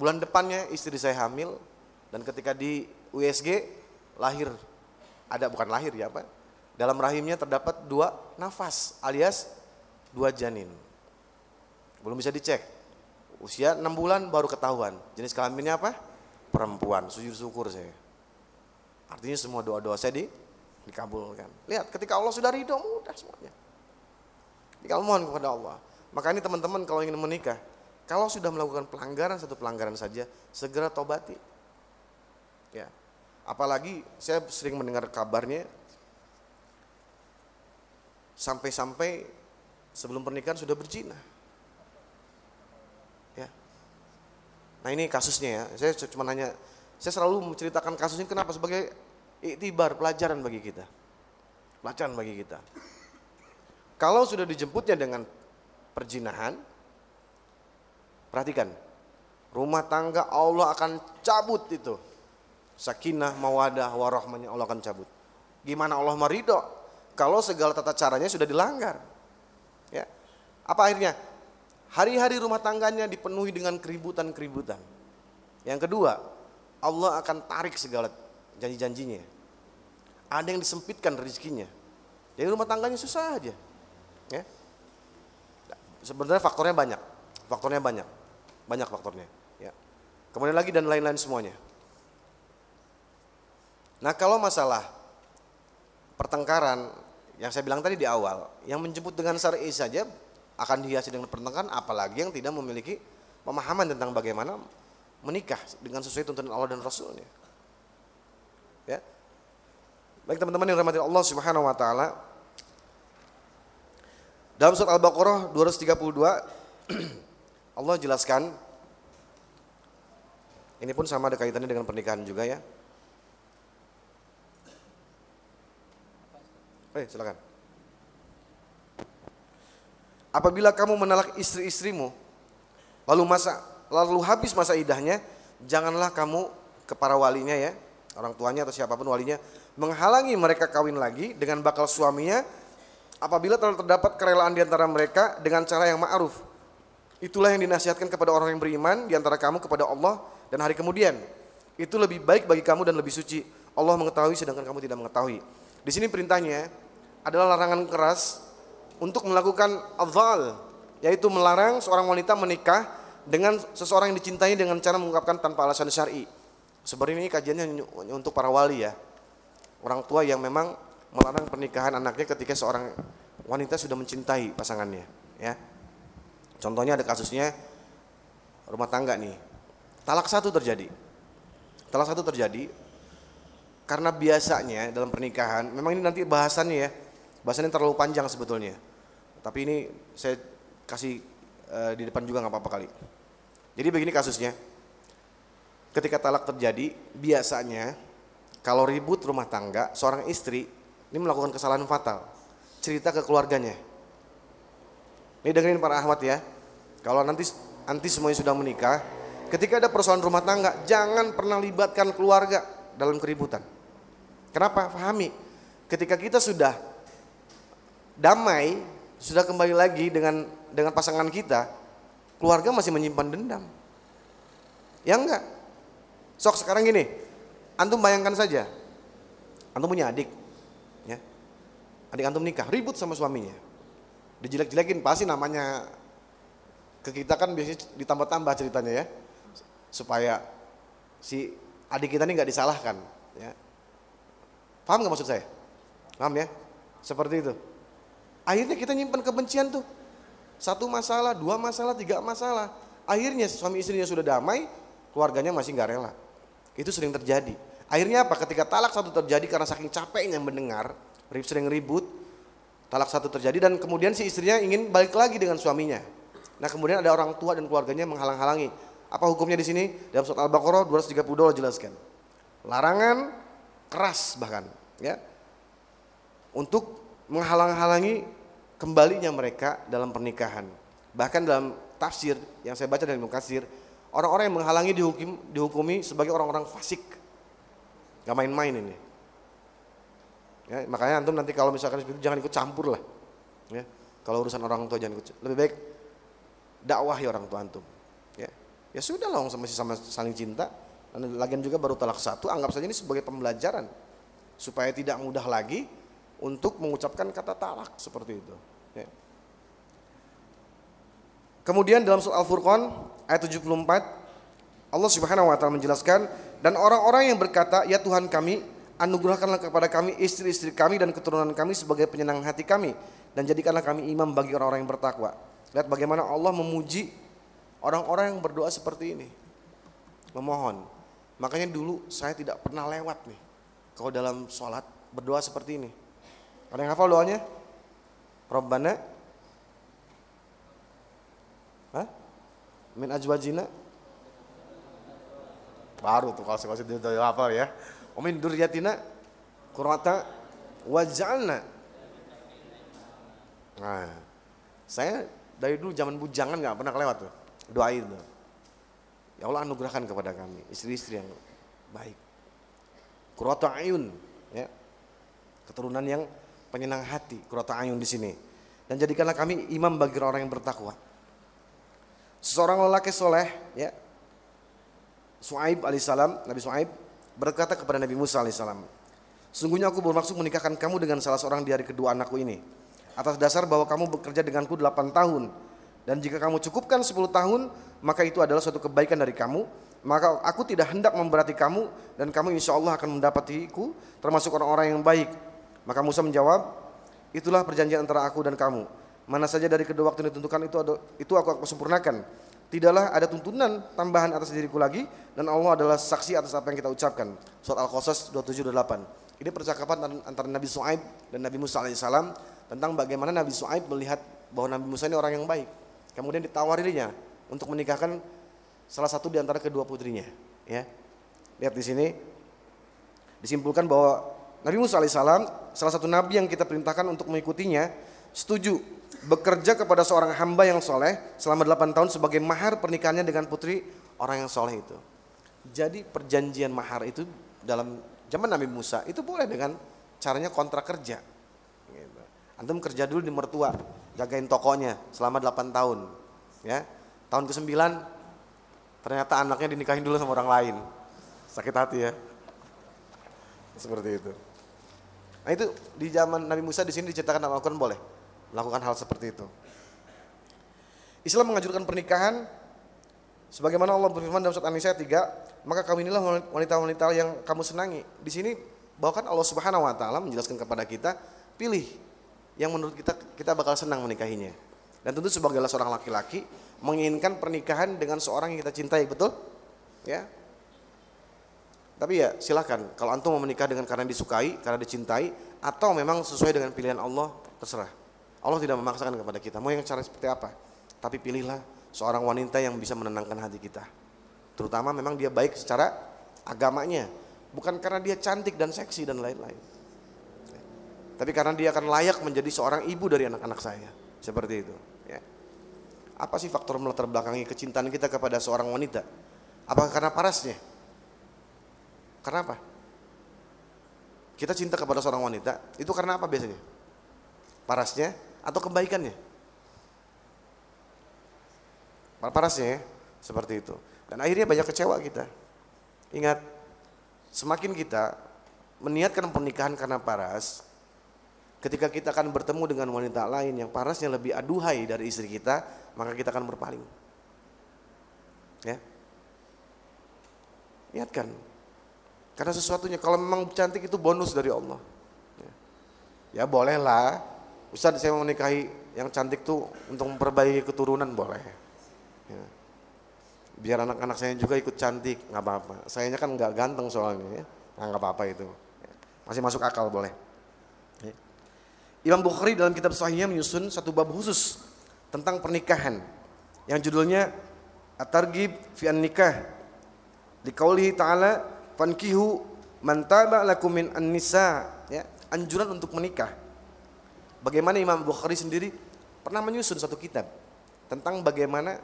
Bulan depannya istri saya hamil dan ketika di USG lahir ada bukan lahir ya apa? Dalam rahimnya terdapat dua nafas alias dua janin. Belum bisa dicek. Usia enam bulan baru ketahuan. Jenis kelaminnya apa? Perempuan. Sujud syukur saya. Artinya semua doa-doa saya di, dikabulkan. Lihat, ketika Allah sudah ridho, mudah semuanya. Tinggal mohon kepada Allah. Maka ini teman-teman kalau ingin menikah, kalau sudah melakukan pelanggaran satu pelanggaran saja, segera tobati. Ya. Apalagi saya sering mendengar kabarnya sampai-sampai sebelum pernikahan sudah berzina. Ya. Nah ini kasusnya ya. Saya cuma nanya saya selalu menceritakan kasus ini kenapa sebagai iktibar pelajaran bagi kita. Pelajaran bagi kita. Kalau sudah dijemputnya dengan perjinahan, perhatikan, rumah tangga Allah akan cabut itu. Sakinah, mawadah, warahmanya Allah akan cabut. Gimana Allah meridho kalau segala tata caranya sudah dilanggar? Ya. Apa akhirnya? Hari-hari rumah tangganya dipenuhi dengan keributan-keributan. Yang kedua, Allah akan tarik segala janji-janjinya. ada yang disempitkan rezekinya. Jadi rumah tangganya susah aja. Ya. Sebenarnya faktornya banyak. Faktornya banyak. Banyak faktornya, ya. Kemudian lagi dan lain-lain semuanya. Nah, kalau masalah pertengkaran yang saya bilang tadi di awal, yang menjemput dengan syar'i saja akan dihiasi dengan pertengkaran apalagi yang tidak memiliki pemahaman tentang bagaimana menikah dengan sesuai tuntunan Allah dan Rasulnya. Ya. Baik teman-teman yang rahmati Allah Subhanahu wa taala. Dalam surat Al-Baqarah 232 Allah jelaskan ini pun sama ada kaitannya dengan pernikahan juga ya. Eh, silakan. Apabila kamu menalak istri-istrimu lalu masa lalu habis masa idahnya, janganlah kamu ke para walinya ya, orang tuanya atau siapa pun walinya menghalangi mereka kawin lagi dengan bakal suaminya apabila telah terdapat kerelaan di antara mereka dengan cara yang ma'ruf. Itulah yang dinasihatkan kepada orang yang beriman di antara kamu kepada Allah dan hari kemudian. Itu lebih baik bagi kamu dan lebih suci. Allah mengetahui sedangkan kamu tidak mengetahui. Di sini perintahnya adalah larangan keras untuk melakukan adzal, yaitu melarang seorang wanita menikah dengan seseorang yang dicintai dengan cara mengungkapkan tanpa alasan syar'i. Sebenarnya ini kajiannya untuk para wali ya. Orang tua yang memang melarang pernikahan anaknya ketika seorang wanita sudah mencintai pasangannya, ya. Contohnya ada kasusnya rumah tangga nih. Talak satu terjadi. Talak satu terjadi karena biasanya dalam pernikahan, memang ini nanti bahasannya ya, bahasannya terlalu panjang sebetulnya. Tapi ini saya kasih uh, di depan juga nggak apa-apa kali. Jadi begini kasusnya. Ketika talak terjadi, biasanya kalau ribut rumah tangga, seorang istri ini melakukan kesalahan fatal. Cerita ke keluarganya. Ini dengerin para Ahmad ya. Kalau nanti nanti semuanya sudah menikah, ketika ada persoalan rumah tangga, jangan pernah libatkan keluarga dalam keributan. Kenapa? Fahami. Ketika kita sudah damai, sudah kembali lagi dengan dengan pasangan kita, keluarga masih menyimpan dendam. Ya enggak? Sok sekarang gini, antum bayangkan saja, antum punya adik, ya, adik antum nikah, ribut sama suaminya, dijelek-jelekin pasti namanya ke kita kan biasanya ditambah-tambah ceritanya ya. Supaya si adik kita ini nggak disalahkan ya. Paham nggak maksud saya? Paham ya? Seperti itu. Akhirnya kita nyimpan kebencian tuh satu masalah dua masalah tiga masalah akhirnya suami istrinya sudah damai keluarganya masih nggak rela itu sering terjadi akhirnya apa ketika talak satu terjadi karena saking capeknya mendengar sering ribut talak satu terjadi dan kemudian si istrinya ingin balik lagi dengan suaminya Nah kemudian ada orang tua dan keluarganya menghalang-halangi. Apa hukumnya di sini? Dalam surat Al-Baqarah 232 jelaskan. Larangan keras bahkan ya untuk menghalang-halangi kembalinya mereka dalam pernikahan. Bahkan dalam tafsir yang saya baca dari Mukasir, orang-orang yang menghalangi dihukum, dihukumi sebagai orang-orang fasik. Gak main-main ini. Ya, makanya antum nanti kalau misalkan itu jangan ikut campur lah. Ya, kalau urusan orang tua jangan ikut. Lebih baik dakwahi orang tua antum. Ya, ya sudah lah masih sama saling cinta. Dan lagian juga baru talak satu, anggap saja ini sebagai pembelajaran supaya tidak mudah lagi untuk mengucapkan kata talak seperti itu. Ya. Kemudian dalam surah Al-Furqan ayat 74 Allah Subhanahu wa taala menjelaskan dan orang-orang yang berkata ya Tuhan kami anugerahkanlah kepada kami istri-istri kami dan keturunan kami sebagai penyenang hati kami dan jadikanlah kami imam bagi orang-orang yang bertakwa. Lihat bagaimana Allah memuji orang-orang yang berdoa seperti ini. Memohon. Makanya dulu saya tidak pernah lewat nih. Kalau dalam sholat berdoa seperti ini. Ada yang hafal doanya? Rabbana Hah? Min ajwajina Baru tuh kalau saya kasih hafal ya. Umin duryatina kurata wajalna. Nah, saya dari dulu zaman bujangan nggak pernah kelewat tuh doa itu. Ya Allah anugerahkan kepada kami istri-istri yang baik. Kurata ayun, ya. Keturunan yang penyenang hati, kurata ayun di sini. Dan jadikanlah kami imam bagi orang yang bertakwa. Seorang lelaki soleh, ya, Suaib alaihissalam, Nabi Suaib berkata kepada Nabi Musa alaihissalam, Sungguhnya aku bermaksud menikahkan kamu dengan salah seorang di hari kedua anakku ini. Atas dasar bahwa kamu bekerja denganku 8 tahun. Dan jika kamu cukupkan 10 tahun, maka itu adalah suatu kebaikan dari kamu. Maka aku tidak hendak memberati kamu dan kamu insya Allah akan mendapatiku termasuk orang-orang yang baik. Maka Musa menjawab, itulah perjanjian antara aku dan kamu. Mana saja dari kedua waktu yang ditentukan itu itu aku akan sempurnakan. Tidaklah ada tuntunan tambahan atas diriku lagi dan Allah adalah saksi atas apa yang kita ucapkan. Surat Al-Qasas 27:8. Ini percakapan antara Nabi Su'aib dan Nabi Musa alaihissalam tentang bagaimana Nabi Su'aib melihat bahwa Nabi Musa ini orang yang baik. Kemudian ditawarinya untuk menikahkan salah satu di antara kedua putrinya. Ya, lihat di sini disimpulkan bahwa Nabi Musa alaihissalam salah satu nabi yang kita perintahkan untuk mengikutinya setuju bekerja kepada seorang hamba yang soleh selama 8 tahun sebagai mahar pernikahannya dengan putri orang yang soleh itu. Jadi perjanjian mahar itu dalam Zaman Nabi Musa itu boleh dengan caranya kontrak kerja. Antum kerja dulu di mertua, jagain tokonya selama 8 tahun. Ya, tahun ke-9 ternyata anaknya dinikahin dulu sama orang lain. Sakit hati ya. Seperti itu. Nah itu di zaman Nabi Musa di sini diceritakan dalam Al-Quran boleh melakukan hal seperti itu. Islam mengajukan pernikahan sebagaimana Allah berfirman dalam surat An-Nisa 3, maka kamu inilah wanita-wanita yang kamu senangi. Di sini bahkan Allah Subhanahu wa taala menjelaskan kepada kita, pilih yang menurut kita kita bakal senang menikahinya. Dan tentu sebagai seorang laki-laki menginginkan pernikahan dengan seorang yang kita cintai, betul? Ya. Tapi ya silakan kalau antum mau menikah dengan karena disukai, karena dicintai atau memang sesuai dengan pilihan Allah, terserah. Allah tidak memaksakan kepada kita mau yang cara seperti apa. Tapi pilihlah seorang wanita yang bisa menenangkan hati kita. Terutama memang dia baik secara agamanya, bukan karena dia cantik dan seksi dan lain-lain. Tapi karena dia akan layak menjadi seorang ibu dari anak-anak saya. Seperti itu. Ya. Apa sih faktor melatar belakangi kecintaan kita kepada seorang wanita? Apakah karena parasnya? Karena apa? Kita cinta kepada seorang wanita, itu karena apa biasanya? Parasnya atau kebaikannya? Parasnya ya, seperti itu. Dan akhirnya banyak kecewa kita. Ingat, semakin kita meniatkan pernikahan karena paras, ketika kita akan bertemu dengan wanita lain yang parasnya lebih aduhai dari istri kita, maka kita akan berpaling. Ya. Niatkan. Karena sesuatunya kalau memang cantik itu bonus dari Allah. Ya, ya bolehlah. Ustaz saya mau menikahi yang cantik tuh untuk memperbaiki keturunan boleh. Ya biar anak-anak saya juga ikut cantik nggak apa-apa sayanya kan nggak ganteng soalnya ya nah, nggak apa-apa itu masih masuk akal boleh ya. Imam Bukhari dalam kitab Sahihnya menyusun satu bab khusus tentang pernikahan yang judulnya At-Targhib fi an-nikah liqaulihi ta'ala fankihu man lakum min an-nisa ya anjuran untuk menikah bagaimana Imam Bukhari sendiri pernah menyusun satu kitab tentang bagaimana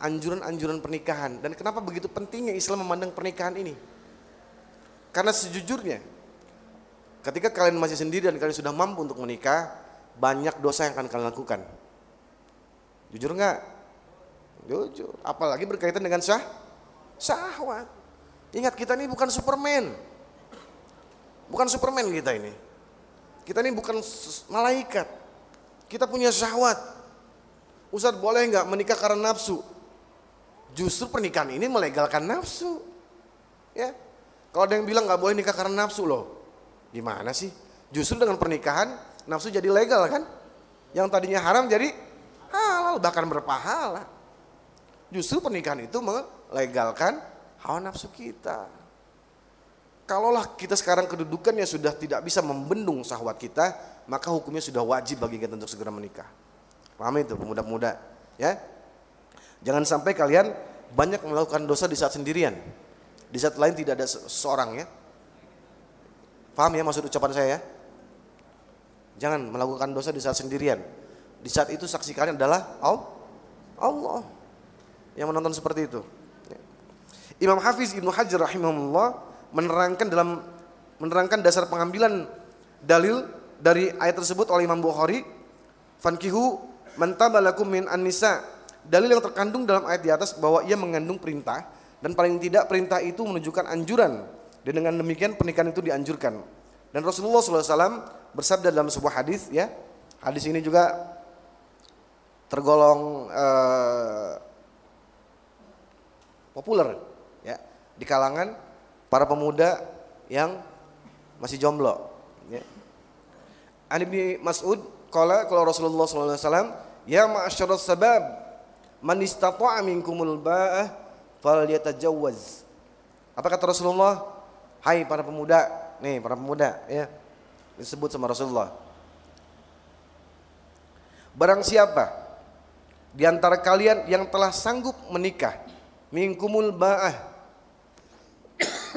anjuran-anjuran pernikahan dan kenapa begitu pentingnya Islam memandang pernikahan ini. Karena sejujurnya ketika kalian masih sendiri dan kalian sudah mampu untuk menikah, banyak dosa yang akan kalian lakukan. Jujur nggak? Jujur. Apalagi berkaitan dengan sah syahwat. Ingat kita ini bukan Superman. Bukan Superman kita ini. Kita ini bukan malaikat. Kita punya syahwat. Ustadz boleh nggak menikah karena nafsu? Justru pernikahan ini melegalkan nafsu. Ya. Kalau ada yang bilang nggak boleh nikah karena nafsu loh. Gimana sih? Justru dengan pernikahan nafsu jadi legal kan? Yang tadinya haram jadi halal bahkan berpahala. Justru pernikahan itu melegalkan hawa nafsu kita. Kalaulah kita sekarang kedudukannya sudah tidak bisa membendung syahwat kita, maka hukumnya sudah wajib bagi kita untuk segera menikah. Paham itu pemuda-pemuda? Ya, Jangan sampai kalian banyak melakukan dosa di saat sendirian. Di saat lain tidak ada seorang ya. Paham ya maksud ucapan saya ya? Jangan melakukan dosa di saat sendirian. Di saat itu saksi kalian adalah Allah yang menonton seperti itu. Imam Hafiz Ibnu Hajar rahimahullah menerangkan dalam menerangkan dasar pengambilan dalil dari ayat tersebut oleh Imam Bukhari fankihu man tabalakum min an-nisa dalil yang terkandung dalam ayat di atas bahwa ia mengandung perintah dan paling tidak perintah itu menunjukkan anjuran dan dengan demikian pernikahan itu dianjurkan. Dan Rasulullah SAW bersabda dalam sebuah hadis ya. Hadis ini juga tergolong uh, populer di kalangan para pemuda yang masih jomblo ya. An Ibnu Mas'ud qala kalau Rasulullah SAW ya ma'asyaras sabab man istata'a minkumul ba'ah falyatajawwaz apa kata Rasulullah hai para pemuda nih para pemuda ya disebut sama Rasulullah barang siapa di antara kalian yang telah sanggup menikah minkumul ba'ah.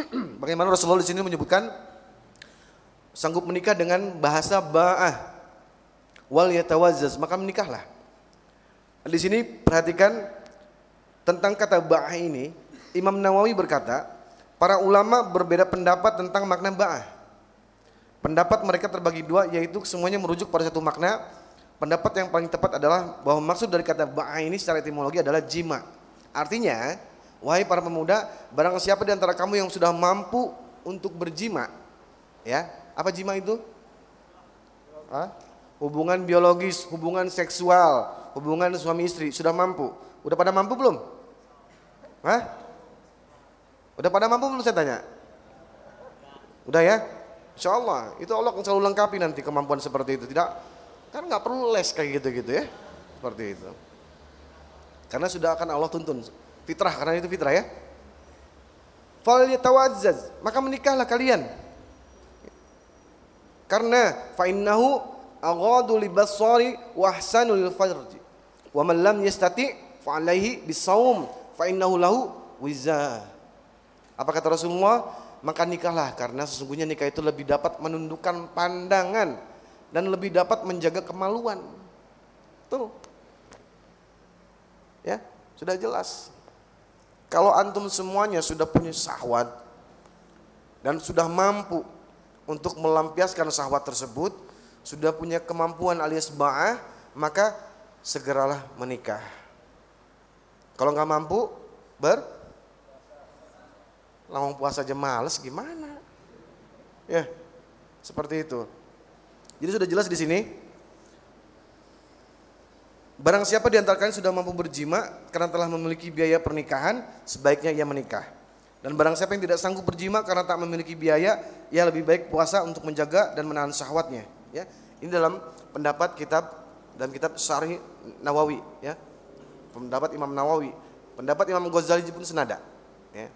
Bagaimana Rasulullah di sini menyebutkan sanggup menikah dengan bahasa ba'ah. Wal yatawazzaz, maka menikahlah. Di sini perhatikan tentang kata ba'ah ini, Imam Nawawi berkata, para ulama berbeda pendapat tentang makna ba'ah. Pendapat mereka terbagi dua yaitu semuanya merujuk pada satu makna. Pendapat yang paling tepat adalah bahwa maksud dari kata ba'ah ini secara etimologi adalah jima. Artinya, wahai para pemuda, barang siapa di antara kamu yang sudah mampu untuk berjima, ya, apa jima itu? Hah? Hubungan biologis, hubungan seksual, hubungan suami istri, sudah mampu. Udah pada mampu belum? Hah? Udah pada mampu belum saya tanya? Udah ya? Insya Allah, itu Allah akan selalu lengkapi nanti kemampuan seperti itu. Tidak, kan nggak perlu les kayak gitu-gitu ya, seperti itu. Karena sudah akan Allah tuntun. Fitrah, karena itu fitrah ya. Fal yatawazzaz, maka menikahlah kalian. Karena fa innahu aghadu libasari wa ahsanu lil farji. Wa man lam yastati fa alaihi bisawm fa innahu lahu wiza. Apa kata Rasulullah? Maka nikahlah karena sesungguhnya nikah itu lebih dapat menundukkan pandangan dan lebih dapat menjaga kemaluan. Tuh. Ya, sudah jelas. Kalau antum semuanya sudah punya sahwat dan sudah mampu untuk melampiaskan sahwat tersebut, sudah punya kemampuan alias ba'ah, maka segeralah menikah. Kalau nggak mampu, ber lawang puasa aja males gimana? Ya, seperti itu. Jadi sudah jelas di sini Barang siapa di sudah mampu berjima karena telah memiliki biaya pernikahan, sebaiknya ia menikah. Dan barang siapa yang tidak sanggup berjima karena tak memiliki biaya, ia lebih baik puasa untuk menjaga dan menahan syahwatnya. Ya, ini dalam pendapat kitab dan kitab Syarih Nawawi. Ya, pendapat Imam Nawawi. Pendapat Imam Ghazali pun senada. Ya.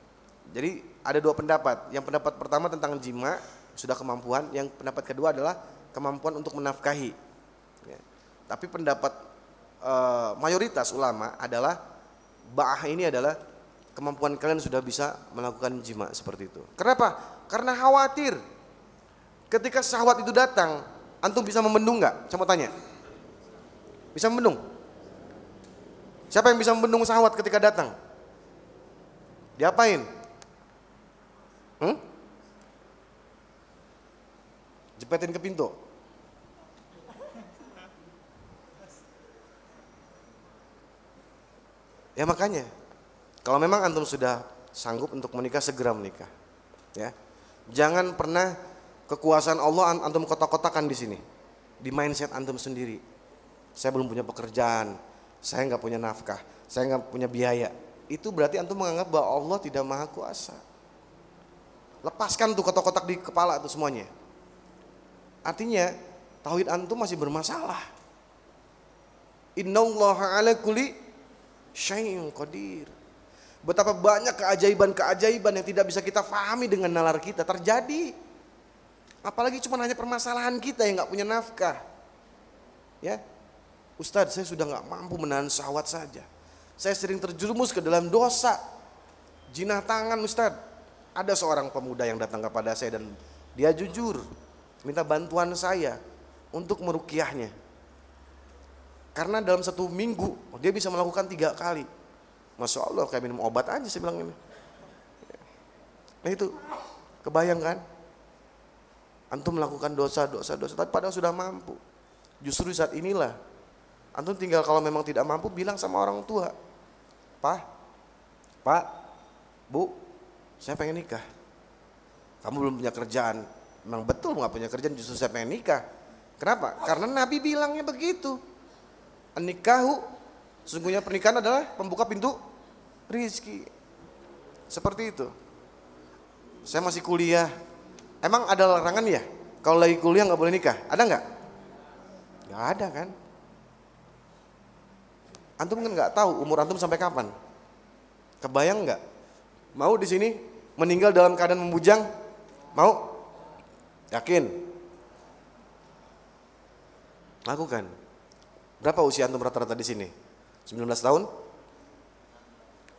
Jadi ada dua pendapat. Yang pendapat pertama tentang jima sudah kemampuan. Yang pendapat kedua adalah kemampuan untuk menafkahi. Ya. Tapi pendapat Eh, mayoritas ulama adalah ba'ah ini adalah kemampuan kalian sudah bisa melakukan jima seperti itu. Kenapa? Karena khawatir ketika syahwat itu datang, antum bisa membendung nggak? Saya mau tanya. Bisa membendung? Siapa yang bisa membendung syahwat ketika datang? Diapain? Hmm? Jepetin ke pintu. Ya makanya, kalau memang antum sudah sanggup untuk menikah, segera menikah. Ya, jangan pernah kekuasaan Allah antum kotak-kotakan di sini, di mindset antum sendiri. Saya belum punya pekerjaan, saya nggak punya nafkah, saya nggak punya biaya. Itu berarti antum menganggap bahwa Allah tidak maha kuasa. Lepaskan tuh kotak-kotak di kepala itu semuanya. Artinya tauhid antum masih bermasalah. Inna Allah ala kulli syai'un qadir. Betapa banyak keajaiban-keajaiban yang tidak bisa kita fahami dengan nalar kita terjadi. Apalagi cuma hanya permasalahan kita yang nggak punya nafkah. Ya, Ustadz saya sudah nggak mampu menahan syahwat saja. Saya sering terjerumus ke dalam dosa. Jinah tangan Ustadz. Ada seorang pemuda yang datang kepada saya dan dia jujur minta bantuan saya untuk merukiahnya. Karena dalam satu minggu dia bisa melakukan tiga kali. Masya Allah kayak minum obat aja saya bilang ini. Nah itu kebayang kan? Antum melakukan dosa, dosa, dosa, tapi padahal sudah mampu. Justru saat inilah, antum tinggal kalau memang tidak mampu bilang sama orang tua, Pak, Pak, Bu, saya pengen nikah. Kamu belum punya kerjaan, Memang betul nggak punya kerjaan justru saya pengen nikah. Kenapa? Karena Nabi bilangnya begitu. Nikahu, sesungguhnya pernikahan adalah pembuka pintu rizki. Seperti itu. Saya masih kuliah. Emang ada larangan ya? Kalau lagi kuliah nggak boleh nikah? Ada nggak? Nggak ada kan? Antum kan nggak tahu umur antum sampai kapan. Kebayang nggak? Mau di sini meninggal dalam keadaan membujang? Mau? Yakin? Lakukan. Berapa usia antum rata-rata di sini? 19 tahun?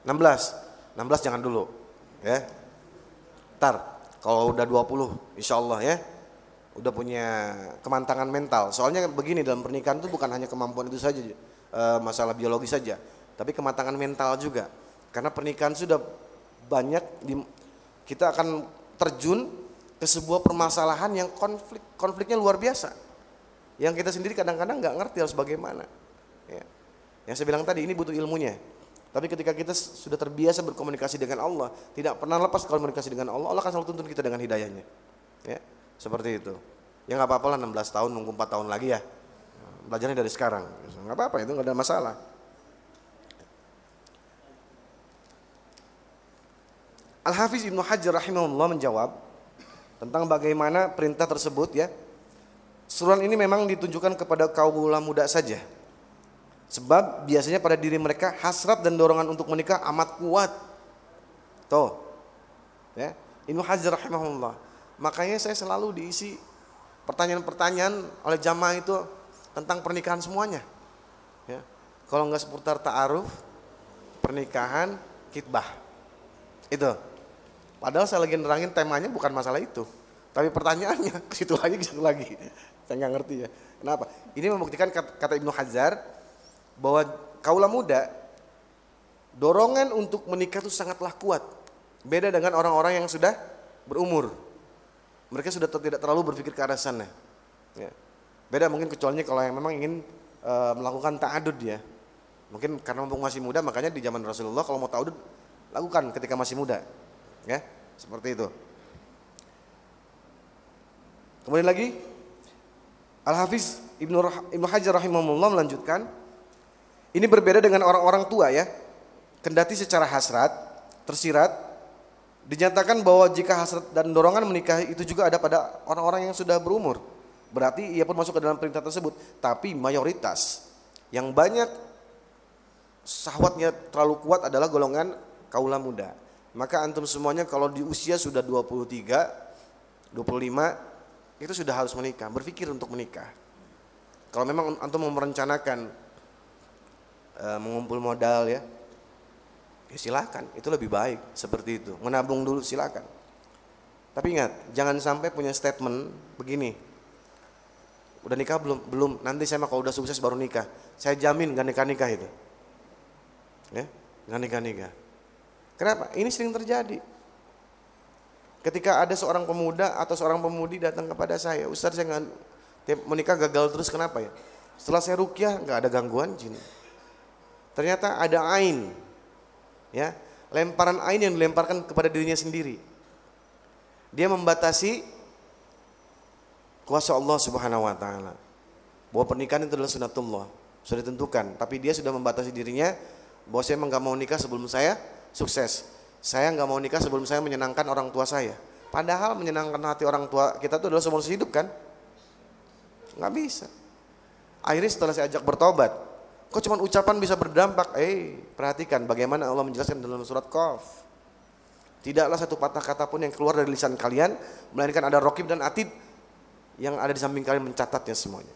16. 16 jangan dulu. Ya. Ntar kalau udah 20 insya Allah ya. Udah punya kemantangan mental. Soalnya begini dalam pernikahan itu bukan hanya kemampuan itu saja. E, masalah biologi saja. Tapi kemantangan mental juga. Karena pernikahan sudah banyak di, kita akan terjun ke sebuah permasalahan yang konflik konfliknya luar biasa. Yang kita sendiri kadang-kadang nggak ngerti harus bagaimana. Ya. Yang saya bilang tadi ini butuh ilmunya. Tapi ketika kita sudah terbiasa berkomunikasi dengan Allah, tidak pernah lepas komunikasi dengan Allah, Allah akan selalu tuntun kita dengan hidayahnya. Ya, seperti itu. Ya nggak apa-apa lah 16 tahun nunggu 4 tahun lagi ya. Belajarnya dari sekarang. Nggak apa-apa itu nggak ada masalah. Al-Hafiz Ibnu Hajar rahimahullah menjawab tentang bagaimana perintah tersebut ya. Suruhan ini memang ditunjukkan kepada kaum muda saja Sebab biasanya pada diri mereka hasrat dan dorongan untuk menikah amat kuat. Tuh. Ya. Ibnu Hajar rahimahullah. Makanya saya selalu diisi pertanyaan-pertanyaan oleh jamaah itu tentang pernikahan semuanya. Ya. Kalau nggak seputar ta'aruf, pernikahan, kitbah. Itu. Padahal saya lagi nerangin temanya bukan masalah itu. Tapi pertanyaannya ke situ lagi, ke situ lagi. Saya nggak ngerti ya. Kenapa? Ini membuktikan kata Ibnu Hajar, bahwa kaulah muda dorongan untuk menikah itu sangatlah kuat. Beda dengan orang-orang yang sudah berumur. Mereka sudah tidak terlalu berpikir ke arah sana. Ya. Beda mungkin kecuali kalau yang memang ingin e, melakukan ta'adud ya. Mungkin karena mumpung masih muda makanya di zaman Rasulullah kalau mau ta'adud lakukan ketika masih muda. Ya, seperti itu. Kemudian lagi Al-Hafiz Ibnu, Ibnu Hajar rahimahullah melanjutkan ini berbeda dengan orang-orang tua ya. Kendati secara hasrat, tersirat, dinyatakan bahwa jika hasrat dan dorongan menikah itu juga ada pada orang-orang yang sudah berumur. Berarti ia pun masuk ke dalam perintah tersebut. Tapi mayoritas yang banyak sahwatnya terlalu kuat adalah golongan kaula muda. Maka antum semuanya kalau di usia sudah 23, 25 itu sudah harus menikah, berpikir untuk menikah. Kalau memang antum mau merencanakan e, mengumpul modal ya, ya silakan, itu lebih baik seperti itu. Menabung dulu silakan. Tapi ingat, jangan sampai punya statement begini. Udah nikah belum? Belum. Nanti saya mah kalau udah sukses baru nikah. Saya jamin gak nikah-nikah itu. Ya, gak nikah-nikah. Kenapa? Ini sering terjadi. Ketika ada seorang pemuda atau seorang pemudi datang kepada saya, Ustaz saya nggak menikah gagal terus kenapa ya? Setelah saya rukyah nggak ada gangguan jin. Ternyata ada ain. Ya, lemparan ain yang dilemparkan kepada dirinya sendiri. Dia membatasi kuasa Allah Subhanahu wa taala. Bahwa pernikahan itu adalah sunatullah, sudah ditentukan, tapi dia sudah membatasi dirinya bahwa saya memang gak mau nikah sebelum saya sukses. Saya nggak mau nikah sebelum saya menyenangkan orang tua saya. Padahal menyenangkan hati orang tua kita itu adalah seumur hidup kan? Nggak bisa. Akhirnya setelah saya ajak bertobat, Kok cuma ucapan bisa berdampak? Eh, perhatikan bagaimana Allah menjelaskan dalam surat Qaf. Tidaklah satu patah kata pun yang keluar dari lisan kalian, melainkan ada rokib dan atid yang ada di samping kalian mencatatnya semuanya.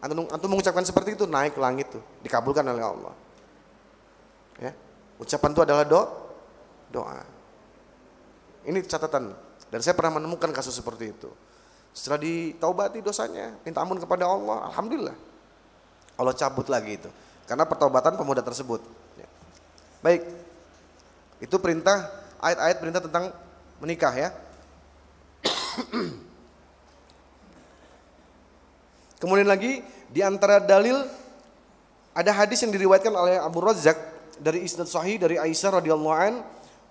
Antum, mengucapkan seperti itu naik langit tuh, dikabulkan oleh Allah. Ya, ucapan itu adalah do, doa. Ini catatan dan saya pernah menemukan kasus seperti itu. Setelah ditaubati dosanya, minta ampun kepada Allah, alhamdulillah. Allah cabut lagi itu karena pertobatan pemuda tersebut. Ya. Baik, itu perintah ayat-ayat perintah tentang menikah ya. Kemudian lagi di antara dalil ada hadis yang diriwayatkan oleh Abu Razak dari isnad sahih dari Aisyah radhiyallahu an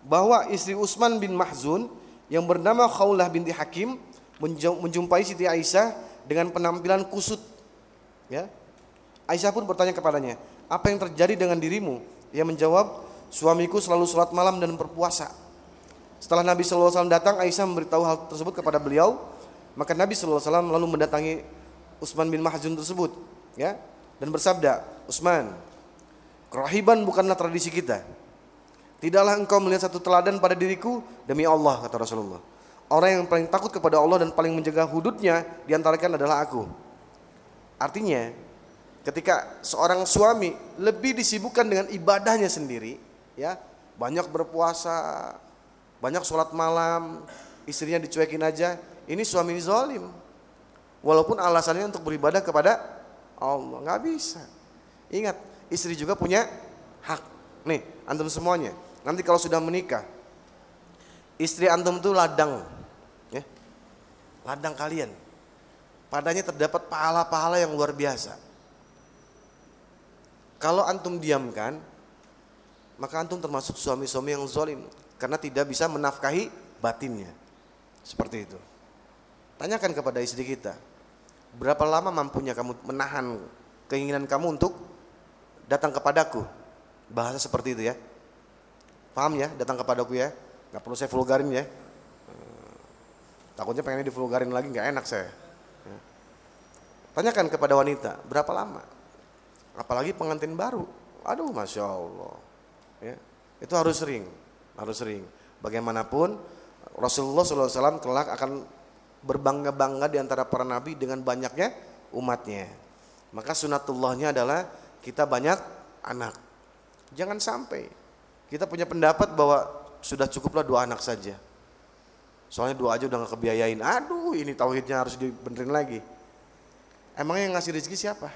bahwa istri Utsman bin Mahzun yang bernama Khaulah binti Hakim menjumpai Siti Aisyah dengan penampilan kusut. Ya. Aisyah pun bertanya kepadanya, "Apa yang terjadi dengan dirimu?" Ia menjawab, "Suamiku selalu sholat malam dan berpuasa." Setelah Nabi SAW datang, Aisyah memberitahu hal tersebut kepada beliau. Maka Nabi SAW lalu mendatangi Utsman bin Mahzun tersebut, ya, dan bersabda, "Utsman, kerahiban bukanlah tradisi kita. Tidaklah engkau melihat satu teladan pada diriku demi Allah," kata Rasulullah. Orang yang paling takut kepada Allah dan paling menjaga hududnya diantarakan adalah aku. Artinya, ketika seorang suami lebih disibukkan dengan ibadahnya sendiri, ya banyak berpuasa, banyak sholat malam, istrinya dicuekin aja, ini suami zalim. Walaupun alasannya untuk beribadah kepada Allah, nggak bisa. Ingat, istri juga punya hak. Nih, antum semuanya. Nanti kalau sudah menikah, Istri antum itu ladang. Ya. Ladang kalian. Padanya terdapat pahala-pahala yang luar biasa. Kalau antum diamkan, maka antum termasuk suami-suami yang zolim. Karena tidak bisa menafkahi batinnya. Seperti itu. Tanyakan kepada istri kita. Berapa lama mampunya kamu menahan keinginan kamu untuk datang kepadaku? Bahasa seperti itu ya. Paham ya? Datang kepadaku ya. Nggak perlu saya vulgarin ya. Hmm. takutnya pengennya divulgarin lagi nggak enak saya. Ya. tanyakan kepada wanita berapa lama? Apalagi pengantin baru. Aduh masya allah. Ya. Itu harus sering harus sering. Bagaimanapun Rasulullah SAW kelak akan berbangga-bangga di antara para nabi dengan banyaknya umatnya. Maka sunatullahnya adalah kita banyak anak. Jangan sampai kita punya pendapat bahwa sudah cukuplah dua anak saja. Soalnya dua aja udah gak kebiayain. Aduh ini tauhidnya harus dibenerin lagi. Emangnya yang ngasih rezeki siapa?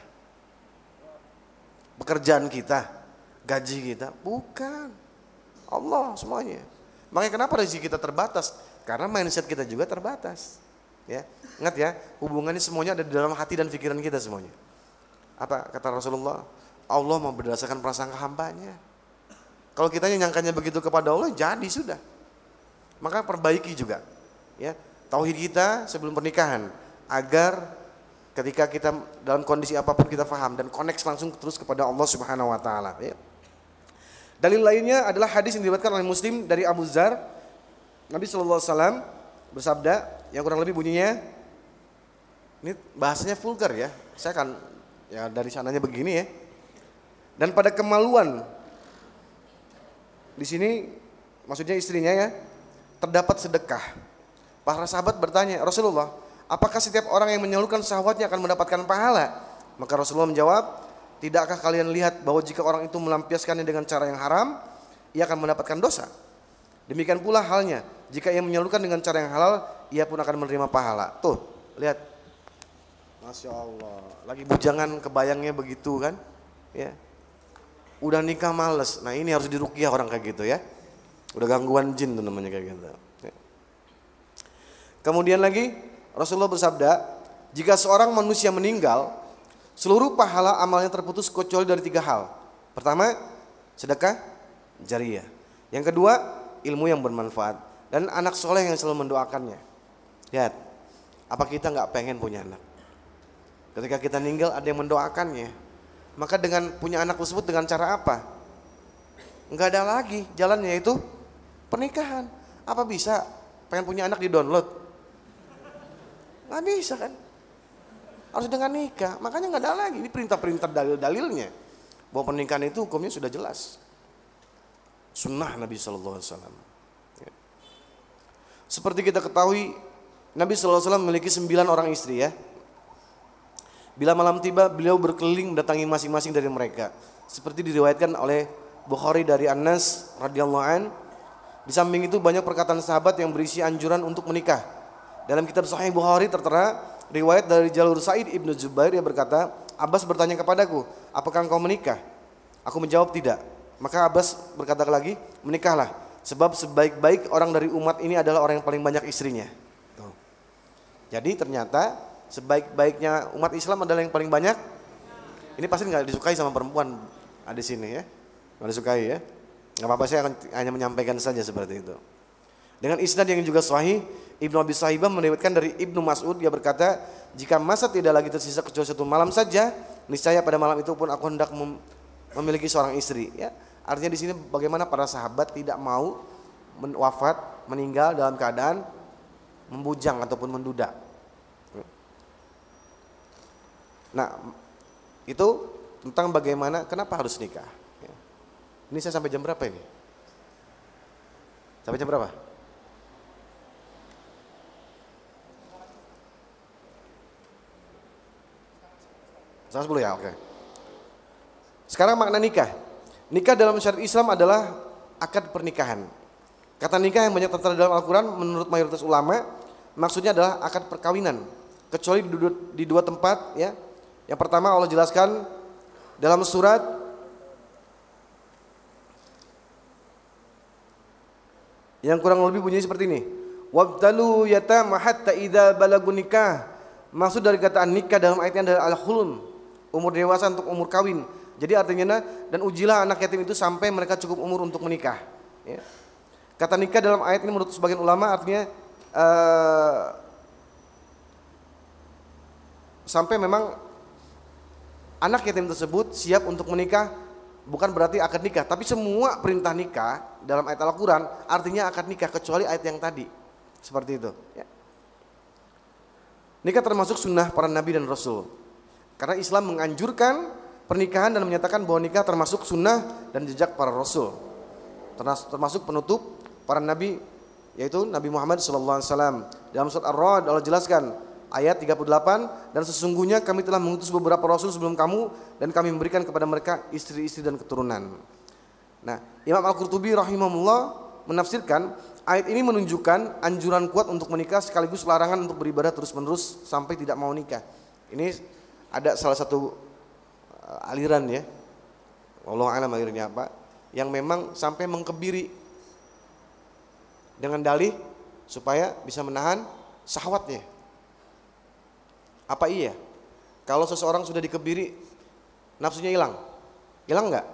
Pekerjaan kita, gaji kita? Bukan. Allah semuanya. Makanya kenapa rezeki kita terbatas? Karena mindset kita juga terbatas. Ya, ingat ya, hubungannya semuanya ada di dalam hati dan pikiran kita semuanya. Apa kata Rasulullah? Allah mau berdasarkan prasangka hambanya. Kalau kita nyangkanya begitu kepada Allah, jadi sudah. Maka perbaiki juga. Ya, tauhid kita sebelum pernikahan agar ketika kita dalam kondisi apa pun kita faham dan connect langsung terus kepada Allah Subhanahu wa taala, ya. Dalil lainnya adalah hadis yang diriwayatkan oleh Muslim dari Abu Zar. Nabi sallallahu alaihi wasallam bersabda yang kurang lebih bunyinya ini bahasanya vulgar ya. Saya akan ya dari sananya begini ya. Dan pada kemaluan di sini maksudnya istrinya ya, terdapat sedekah. Para sahabat bertanya, Rasulullah, apakah setiap orang yang menyalurkan syahwatnya akan mendapatkan pahala? Maka Rasulullah menjawab, tidakkah kalian lihat bahwa jika orang itu melampiaskannya dengan cara yang haram, ia akan mendapatkan dosa. Demikian pula halnya, jika ia menyalurkan dengan cara yang halal, ia pun akan menerima pahala. Tuh, lihat. Masya Allah, lagi bujangan kebayangnya begitu kan? Ya, udah nikah males. Nah ini harus dirukiah orang kayak gitu ya. Udah gangguan jin tuh namanya kayak gitu. Ya. Kemudian lagi Rasulullah bersabda, jika seorang manusia meninggal, seluruh pahala amalnya terputus kecuali dari tiga hal. Pertama, sedekah jariah. Yang kedua, ilmu yang bermanfaat dan anak soleh yang selalu mendoakannya. Lihat, apa kita nggak pengen punya anak? Ketika kita meninggal ada yang mendoakannya, maka dengan punya anak tersebut dengan cara apa? Enggak ada lagi jalannya itu pernikahan. Apa bisa pengen punya anak di download? Nggak bisa kan? Harus dengan nikah. Makanya nggak ada lagi. Ini perintah-perintah dalil-dalilnya. Bahwa pernikahan itu hukumnya sudah jelas. Sunnah Nabi Shallallahu Alaihi Wasallam. Ya. Seperti kita ketahui, Nabi Shallallahu Alaihi Wasallam memiliki sembilan orang istri ya. Bila malam tiba, beliau berkeliling mendatangi masing-masing dari mereka. Seperti diriwayatkan oleh Bukhari dari Anas radhiyallahu an. Di samping itu banyak perkataan sahabat yang berisi anjuran untuk menikah. Dalam kitab Sahih Bukhari tertera riwayat dari jalur Said ibnu Jubair yang berkata, Abbas bertanya kepadaku, apakah engkau menikah? Aku menjawab tidak. Maka Abbas berkata lagi, menikahlah. Sebab sebaik-baik orang dari umat ini adalah orang yang paling banyak istrinya. Jadi ternyata sebaik-baiknya umat Islam adalah yang paling banyak. Ini pasti nggak disukai sama perempuan ada di sini ya, nggak disukai ya. Nggak apa-apa saya akan hanya menyampaikan saja seperti itu. Dengan isnad yang juga sahih, Ibnu Abi Sahibah meriwayatkan dari Ibnu Mas'ud dia berkata, "Jika masa tidak lagi tersisa kecuali satu malam saja, niscaya pada malam itu pun aku hendak mem memiliki seorang istri." Ya. Artinya di sini bagaimana para sahabat tidak mau men wafat, meninggal dalam keadaan membujang ataupun menduda. Nah, itu tentang bagaimana kenapa harus nikah. Ya. Ini saya sampai jam berapa ini? Sampai jam berapa? Setengah sepuluh ya, oke. Sekarang makna nikah. Nikah dalam syariat Islam adalah akad pernikahan. Kata nikah yang banyak tertera dalam Al-Quran menurut mayoritas ulama maksudnya adalah akad perkawinan. Kecuali di dua, di dua tempat ya. Yang pertama Allah jelaskan dalam surat yang kurang lebih bunyi seperti ini. Wabtalu yatama hatta idza balagun nikah. Maksud dari kata nikah dalam ayatnya adalah al-hulum, umur dewasa untuk umur kawin. Jadi artinya dan ujilah anak yatim itu sampai mereka cukup umur untuk menikah. Ya. Kata nikah dalam ayat ini menurut sebagian ulama artinya uh, sampai memang anak yatim tersebut siap untuk menikah bukan berarti akad nikah, tapi semua perintah nikah dalam ayat Al-Quran artinya akad nikah kecuali ayat yang tadi seperti itu. Ya. Nikah termasuk sunnah para nabi dan rasul. Karena Islam menganjurkan pernikahan dan menyatakan bahwa nikah termasuk sunnah dan jejak para rasul. Termasuk penutup para nabi yaitu Nabi Muhammad SAW. Dalam surat Ar-Ra'd Allah jelaskan ayat 38 dan sesungguhnya kami telah mengutus beberapa rasul sebelum kamu dan kami memberikan kepada mereka istri-istri dan keturunan. Nah, Imam Al-Qurtubi rahimahullah menafsirkan ayat ini menunjukkan anjuran kuat untuk menikah sekaligus larangan untuk beribadah terus-menerus sampai tidak mau nikah. Ini ada salah satu uh, aliran ya. Allah alam akhirnya apa? Yang memang sampai mengkebiri dengan dalih supaya bisa menahan syahwatnya. Apa iya? Kalau seseorang sudah dikebiri, nafsunya hilang? Hilang nggak?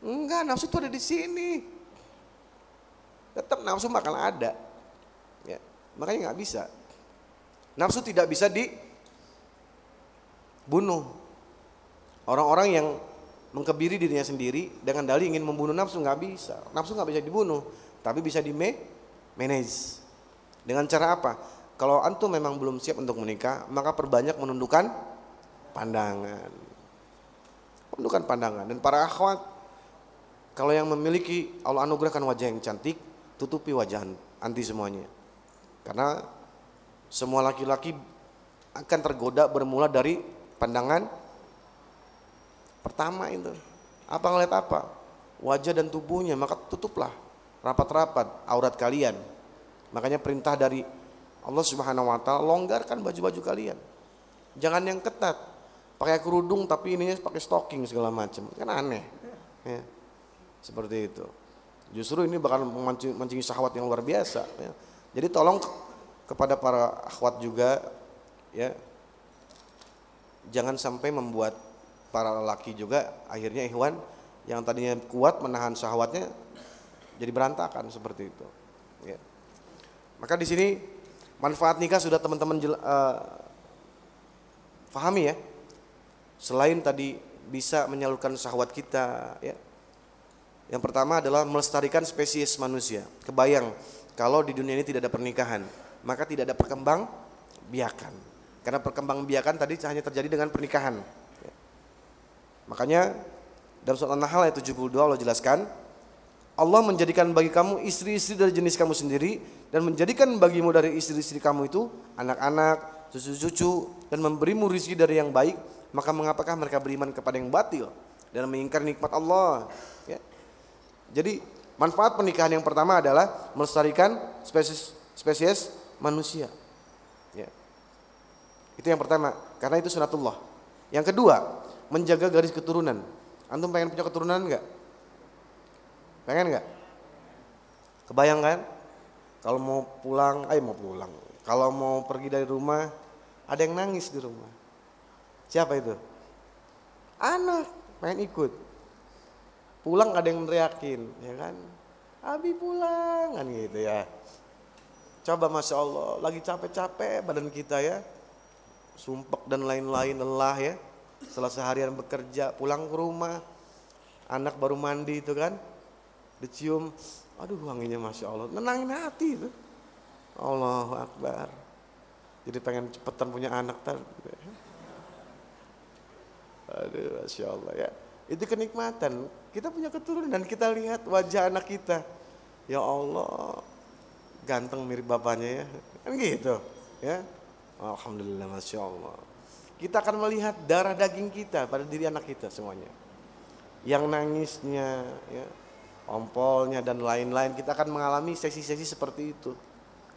Enggak, nafsu itu ada di sini. Tetap nafsu bakal ada. Ya, makanya nggak bisa. Nafsu tidak bisa dibunuh. Orang-orang yang mengkebiri dirinya sendiri dengan dalih ingin membunuh nafsu nggak bisa. Nafsu nggak bisa dibunuh, tapi bisa di manage. Dengan cara apa? Kalau antum memang belum siap untuk menikah, maka perbanyak menundukkan pandangan. Menundukkan pandangan dan para akhwat kalau yang memiliki Allah anugerahkan wajah yang cantik, tutupi wajah anti semuanya. Karena semua laki-laki akan tergoda bermula dari pandangan pertama itu. Apa ngeliat apa? Wajah dan tubuhnya, maka tutuplah rapat-rapat aurat kalian. Makanya perintah dari Allah Subhanahu wa taala longgarkan baju-baju kalian. Jangan yang ketat. Pakai kerudung tapi ininya pakai stocking segala macam. Kan aneh. Ya. Seperti itu. Justru ini bakal memancing, mancing syahwat yang luar biasa ya. Jadi tolong kepada para akhwat juga ya jangan sampai membuat para laki juga akhirnya ikhwan yang tadinya kuat menahan syahwatnya jadi berantakan seperti itu. Ya. Maka di sini manfaat nikah sudah teman-teman uh, pahami ya. Selain tadi bisa menyalurkan syahwat kita ya. Yang pertama adalah melestarikan spesies manusia. Kebayang kalau di dunia ini tidak ada pernikahan, maka tidak ada perkembang biakan. Karena perkembang biakan tadi hanya terjadi dengan pernikahan. Ya. Makanya dalam surat An-Nahl ayat 72 Allah jelaskan, Allah menjadikan bagi kamu istri-istri dari jenis kamu sendiri dan menjadikan bagimu dari istri-istri kamu itu anak-anak, cucu-cucu dan memberimu rizki dari yang baik, maka mengapakah mereka beriman kepada yang batil dan mengingkar nikmat Allah? Ya. Jadi manfaat pernikahan yang pertama adalah melestarikan spesies spesies manusia. Ya. Itu yang pertama, karena itu sunatullah. Yang kedua, menjaga garis keturunan. Antum pengen punya keturunan enggak? Pengen nggak? Kebayang kan? Kalau mau pulang, ayo mau pulang. Kalau mau pergi dari rumah, ada yang nangis di rumah. Siapa itu? Anak, pengen ikut. Pulang ada yang teriakin, ya kan? Abi pulang, kan gitu ya. Coba Masya Allah, lagi capek-capek badan kita ya. Sumpek dan lain-lain lelah ya. Setelah seharian bekerja, pulang ke rumah. Anak baru mandi itu kan. Dicium, aduh wanginya Masya Allah. Nenangin hati itu. Allahu Akbar. Jadi pengen cepetan punya anak tadi. Aduh Masya Allah ya. Itu kenikmatan. Kita punya keturunan dan kita lihat wajah anak kita. Ya Allah, ganteng mirip bapaknya ya. Kan gitu ya. Alhamdulillah Masya Allah. Kita akan melihat darah daging kita pada diri anak kita semuanya. Yang nangisnya, ya, ompolnya dan lain-lain. Kita akan mengalami sesi-sesi seperti itu.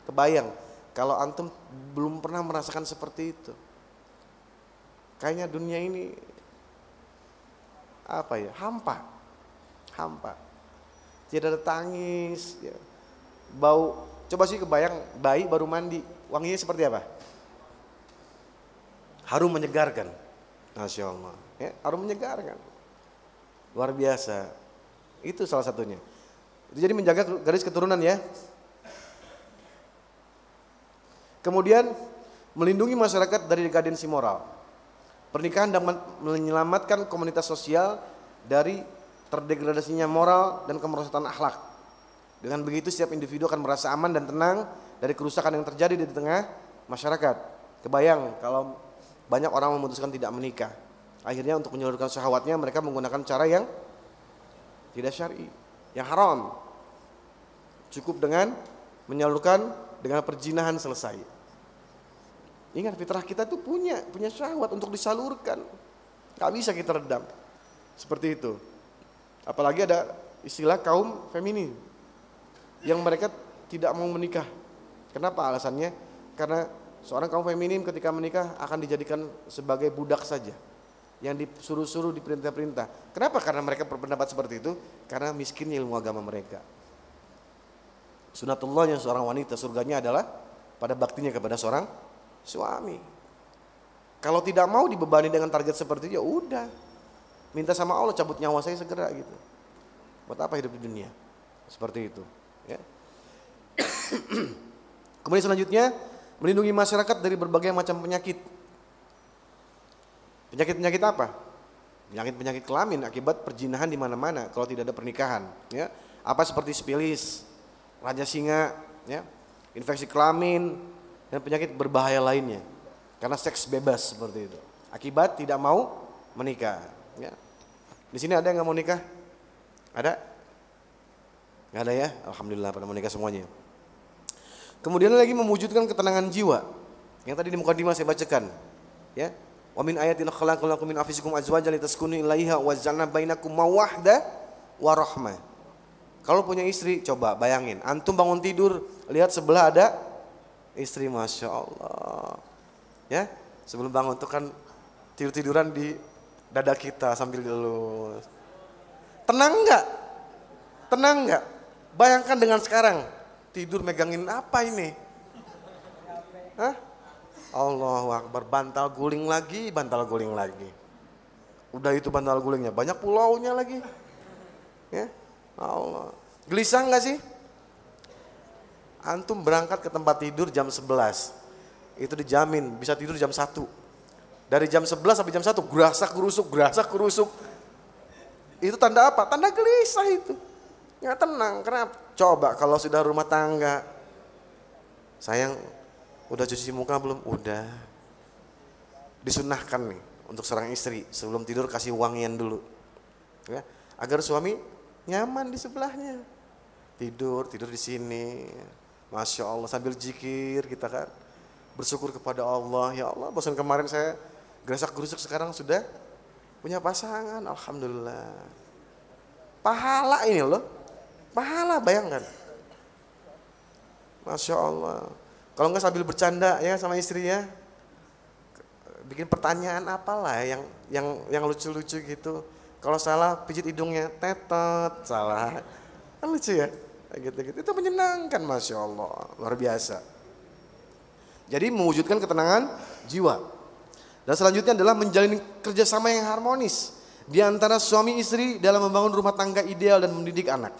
Kebayang kalau antum belum pernah merasakan seperti itu. Kayaknya dunia ini apa ya hampa hampa tidak ada tangis ya. bau coba sih kebayang bayi baru mandi wanginya seperti apa harum menyegarkan Masya Allah ya, harum menyegarkan luar biasa itu salah satunya jadi menjaga garis keturunan ya kemudian melindungi masyarakat dari dekadensi moral Pernikahan dapat menyelamatkan komunitas sosial dari terdegradasinya moral dan kemerosotan akhlak. Dengan begitu setiap individu akan merasa aman dan tenang dari kerusakan yang terjadi di tengah masyarakat. Kebayang kalau banyak orang memutuskan tidak menikah. Akhirnya untuk menyalurkan syahwatnya mereka menggunakan cara yang tidak syar'i, yang haram. Cukup dengan menyalurkan dengan perjinahan selesai. Ingat fitrah kita tuh punya, punya syahwat untuk disalurkan. Gak bisa kita redam. Seperti itu. Apalagi ada istilah kaum feminin. Yang mereka tidak mau menikah. Kenapa alasannya? Karena seorang kaum feminin ketika menikah akan dijadikan sebagai budak saja. Yang disuruh-suruh diperintah-perintah. Kenapa? Karena mereka berpendapat seperti itu. Karena miskinnya ilmu agama mereka. Sunatullahnya seorang wanita surganya adalah pada baktinya kepada seorang suami. Kalau tidak mau dibebani dengan target seperti itu ya udah. Minta sama Allah cabut nyawa saya segera gitu. Buat apa hidup di dunia? Seperti itu, ya. Kemudian selanjutnya melindungi masyarakat dari berbagai macam penyakit. Penyakit-penyakit apa? Penyakit-penyakit kelamin akibat perjinahan di mana-mana kalau tidak ada pernikahan, ya. Apa seperti spilis, raja singa, ya. Infeksi kelamin, dan penyakit berbahaya lainnya. Karena seks bebas seperti itu. Akibat tidak mau menikah. Ya. Di sini ada yang nggak mau nikah? Ada? Nggak ada ya? Alhamdulillah pada menikah semuanya. Kemudian lagi mewujudkan ketenangan jiwa. Yang tadi di muka Dima saya bacakan. Ya. Wa min ayatil khalaqal lakum min anfusikum azwajan litaskunu ilaiha wa ja'alna bainakum mawahda wa rahmah. Kalau punya istri, coba bayangin. Antum bangun tidur, lihat sebelah ada istri masya Allah ya sebelum bangun tuh kan tidur tiduran di dada kita sambil dilus tenang nggak tenang nggak bayangkan dengan sekarang tidur megangin apa ini Hah? Allah Akbar bantal guling lagi bantal guling lagi udah itu bantal gulingnya banyak pulaunya lagi ya Allah gelisah nggak sih Antum berangkat ke tempat tidur jam 11. Itu dijamin bisa tidur jam 1. Dari jam 11 sampai jam 1 gerasak gerusuk, gerasak gerusuk. Itu tanda apa? Tanda gelisah itu. Nggak tenang. Kenapa? Coba kalau sudah rumah tangga. Sayang, udah cuci muka belum? Udah. Disunahkan nih untuk seorang istri sebelum tidur kasih wangian dulu. Ya, agar suami nyaman di sebelahnya. Tidur, tidur di sini. Masya Allah sambil jikir kita kan bersyukur kepada Allah ya Allah bosan kemarin saya gerasak gerusuk sekarang sudah punya pasangan Alhamdulillah pahala ini loh pahala bayangkan Masya Allah kalau nggak sambil bercanda ya sama istrinya bikin pertanyaan apalah ya, yang yang yang lucu-lucu gitu kalau salah pijit hidungnya tetot salah kan lucu ya gitu-gitu. Itu menyenangkan Masya Allah, luar biasa. Jadi mewujudkan ketenangan jiwa. Dan selanjutnya adalah menjalin kerjasama yang harmonis di antara suami istri dalam membangun rumah tangga ideal dan mendidik anak.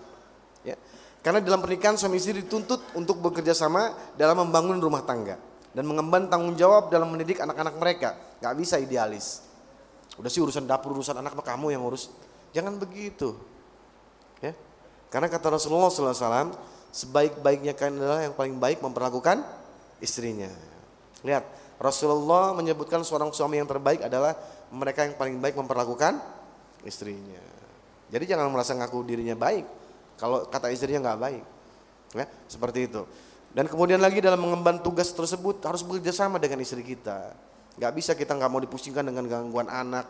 Ya. Karena dalam pernikahan suami istri dituntut untuk bekerja sama dalam membangun rumah tangga dan mengemban tanggung jawab dalam mendidik anak-anak mereka. Gak bisa idealis. Udah sih urusan dapur, urusan anak kamu yang urus. Jangan begitu. Ya. Karena kata Rasulullah SAW, sebaik-baiknya kalian adalah yang paling baik memperlakukan istrinya. Lihat, Rasulullah menyebutkan seorang suami yang terbaik adalah mereka yang paling baik memperlakukan istrinya. Jadi jangan merasa ngaku dirinya baik, kalau kata istrinya nggak baik. Ya, seperti itu. Dan kemudian lagi dalam mengemban tugas tersebut harus bekerja sama dengan istri kita. Gak bisa kita nggak mau dipusingkan dengan gangguan anak,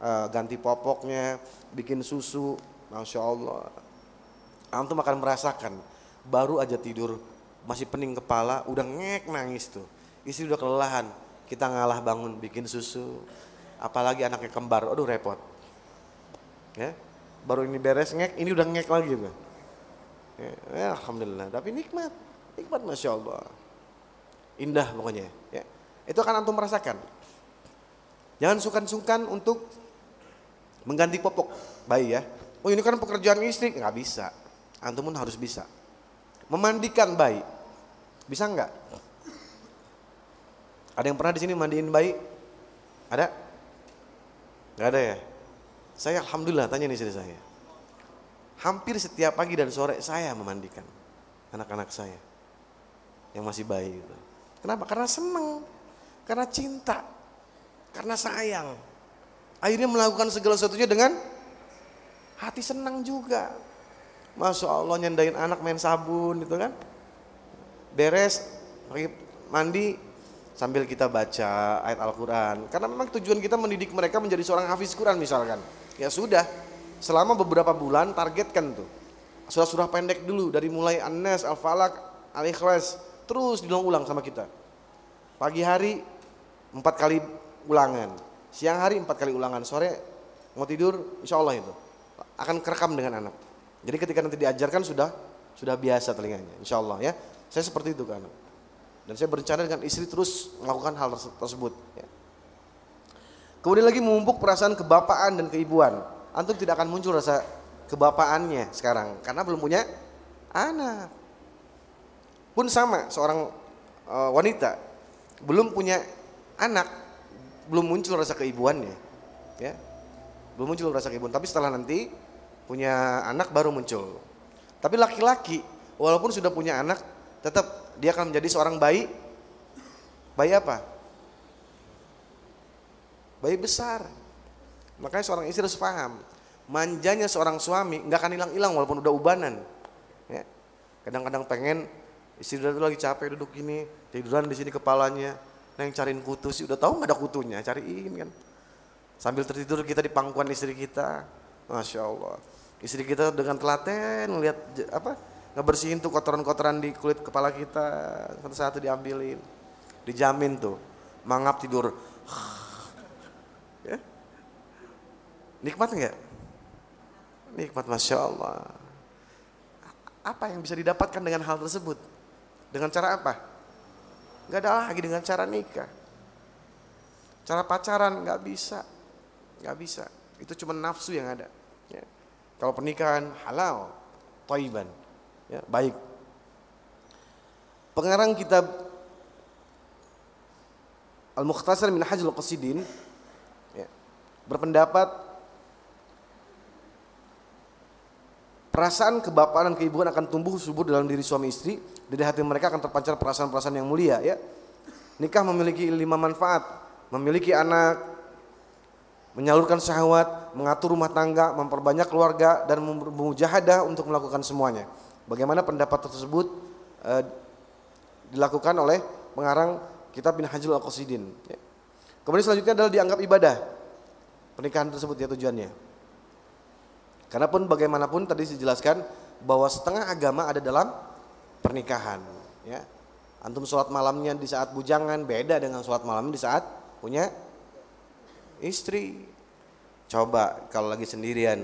uh, ganti popoknya, bikin susu, masya Allah. Antum akan merasakan, baru aja tidur masih pening kepala, udah ngek nangis tuh. Istri udah kelelahan, kita ngalah bangun bikin susu, apalagi anaknya kembar, aduh repot. Ya, baru ini beres ngek, ini udah ngek lagi tuh. Ya, ya, Alhamdulillah, tapi nikmat, nikmat Masya Allah. Indah pokoknya. Ya. Itu akan antum merasakan. Jangan sungkan-sungkan untuk mengganti popok bayi ya. Oh ini kan pekerjaan istri, nggak bisa. Antum pun harus bisa. Memandikan bayi, bisa nggak? Ada yang pernah di sini mandiin bayi? Ada? Gak ada ya? Saya alhamdulillah tanya nih istri saya. Hampir setiap pagi dan sore saya memandikan anak-anak saya yang masih bayi itu. Kenapa? Karena senang, karena cinta, karena sayang. Akhirnya melakukan segala sesuatunya dengan hati senang juga. Masya Allah nyandain anak main sabun itu kan. Beres, mandi, sambil kita baca ayat Al-Quran. Karena memang tujuan kita mendidik mereka menjadi seorang hafiz Quran misalkan. Ya sudah, selama beberapa bulan targetkan tuh. Surah-surah pendek dulu dari mulai An-Nas, Al-Falaq, Al-Ikhlas, terus diulang-ulang sama kita. Pagi hari empat kali ulangan, siang hari empat kali ulangan, sore mau tidur, insya Allah itu akan kerekam dengan anak. Jadi ketika nanti diajarkan sudah sudah biasa telinganya, insya Allah ya. Saya seperti itu kan. Dan saya berencana dengan istri terus melakukan hal tersebut. Ya. Kemudian lagi memupuk perasaan kebapaan dan keibuan. Antum tidak akan muncul rasa kebapaannya sekarang karena belum punya anak. Pun sama seorang uh, wanita belum punya anak, belum muncul rasa keibuannya. Ya. Belum muncul rasa keibuan, tapi setelah nanti punya anak baru muncul. Tapi laki-laki walaupun sudah punya anak tetap dia akan menjadi seorang bayi bayi apa? Bayi besar. Makanya seorang istri harus paham, manjanya seorang suami nggak akan hilang-hilang walaupun udah ubanan. Ya. Kadang-kadang pengen istri itu lagi capek duduk gini, tiduran di sini kepalanya, neng cariin kutu sih udah tahu nggak ada kutunya, cariin kan. Sambil tertidur kita di pangkuan istri kita, masya Allah. Istri kita dengan telaten lihat apa ngebersihin tuh kotoran-kotoran di kulit kepala kita satu-satu diambilin, dijamin tuh mangap tidur Ya. Nikmat enggak? Nikmat Masya Allah. Apa yang bisa didapatkan dengan hal tersebut? Dengan cara apa? Gak ada lagi dengan cara nikah. Cara pacaran nggak bisa. nggak bisa. Itu cuma nafsu yang ada. Ya. Kalau pernikahan halal, toiban. Ya, baik. Pengarang kitab Al-Mukhtasar min Hajjul Qasidin berpendapat perasaan kebapaan dan keibuan akan tumbuh subur dalam diri suami istri dari hati mereka akan terpancar perasaan-perasaan yang mulia ya. Nikah memiliki lima manfaat. Memiliki anak menyalurkan syahwat mengatur rumah tangga memperbanyak keluarga dan memujahadah untuk melakukan semuanya. Bagaimana pendapat tersebut eh, dilakukan oleh pengarang kitab bin Hajjul Al-Qasidin ya. kemudian selanjutnya adalah dianggap ibadah pernikahan tersebut ya tujuannya. Karena pun bagaimanapun tadi dijelaskan bahwa setengah agama ada dalam pernikahan. Ya. Antum sholat malamnya di saat bujangan beda dengan sholat malam di saat punya istri. Coba kalau lagi sendirian,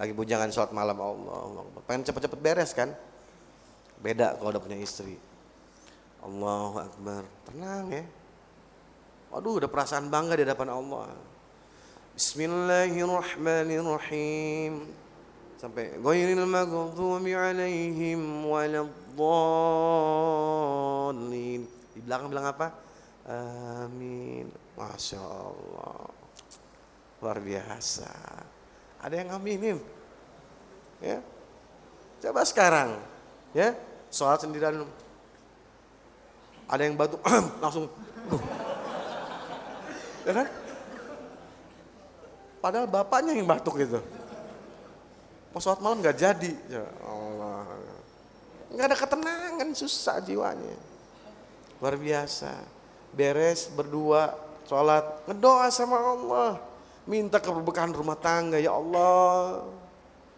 lagi bujangan sholat malam Allah, Allah. pengen cepet-cepet beres kan? Beda kalau udah punya istri. Allahu Akbar, tenang ya. Waduh, udah perasaan bangga di hadapan Allah. Bismillahirrahmanirrahim. sampai ghairil maghdubi alaihim waladdallin. Di belakang bilang apa? Amin. Masya Allah. Luar biasa. Ada yang aminin. Ya. Coba sekarang. Ya. Sholat sendirian. Ada yang batuk. langsung. Ya kan? Padahal bapaknya yang batuk gitu. Mau sholat malam gak jadi. Ya Allah. Gak ada ketenangan, susah jiwanya. Luar biasa. Beres berdua, sholat, ngedoa sama Allah. Minta keberkahan rumah tangga, ya Allah.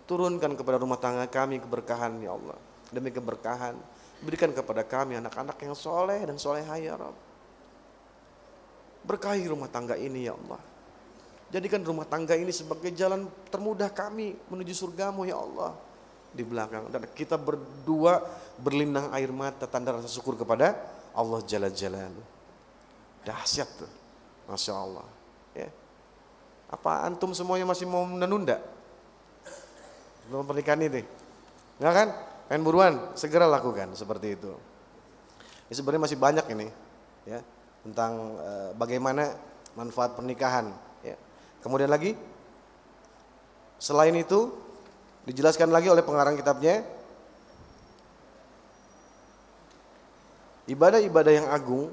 Turunkan kepada rumah tangga kami keberkahan, ya Allah. Demi keberkahan. Berikan kepada kami anak-anak yang soleh dan solehah, ya Rabb. Berkahi rumah tangga ini, ya Allah. Jadikan rumah tangga ini sebagai jalan termudah kami menuju surgamu, ya Allah di belakang dan kita berdua berlinang air mata tanda rasa syukur kepada Allah Jalla Jalaluhu. Dahsyat tuh. Masya Allah. Ya. Apa antum semuanya masih mau menunda? Belum pernikahan ini? Enggak kan? Pengen buruan, segera lakukan seperti itu. Ini sebenarnya masih banyak ini ya tentang e, bagaimana manfaat pernikahan ya. Kemudian lagi selain itu dijelaskan lagi oleh pengarang kitabnya ibadah-ibadah yang agung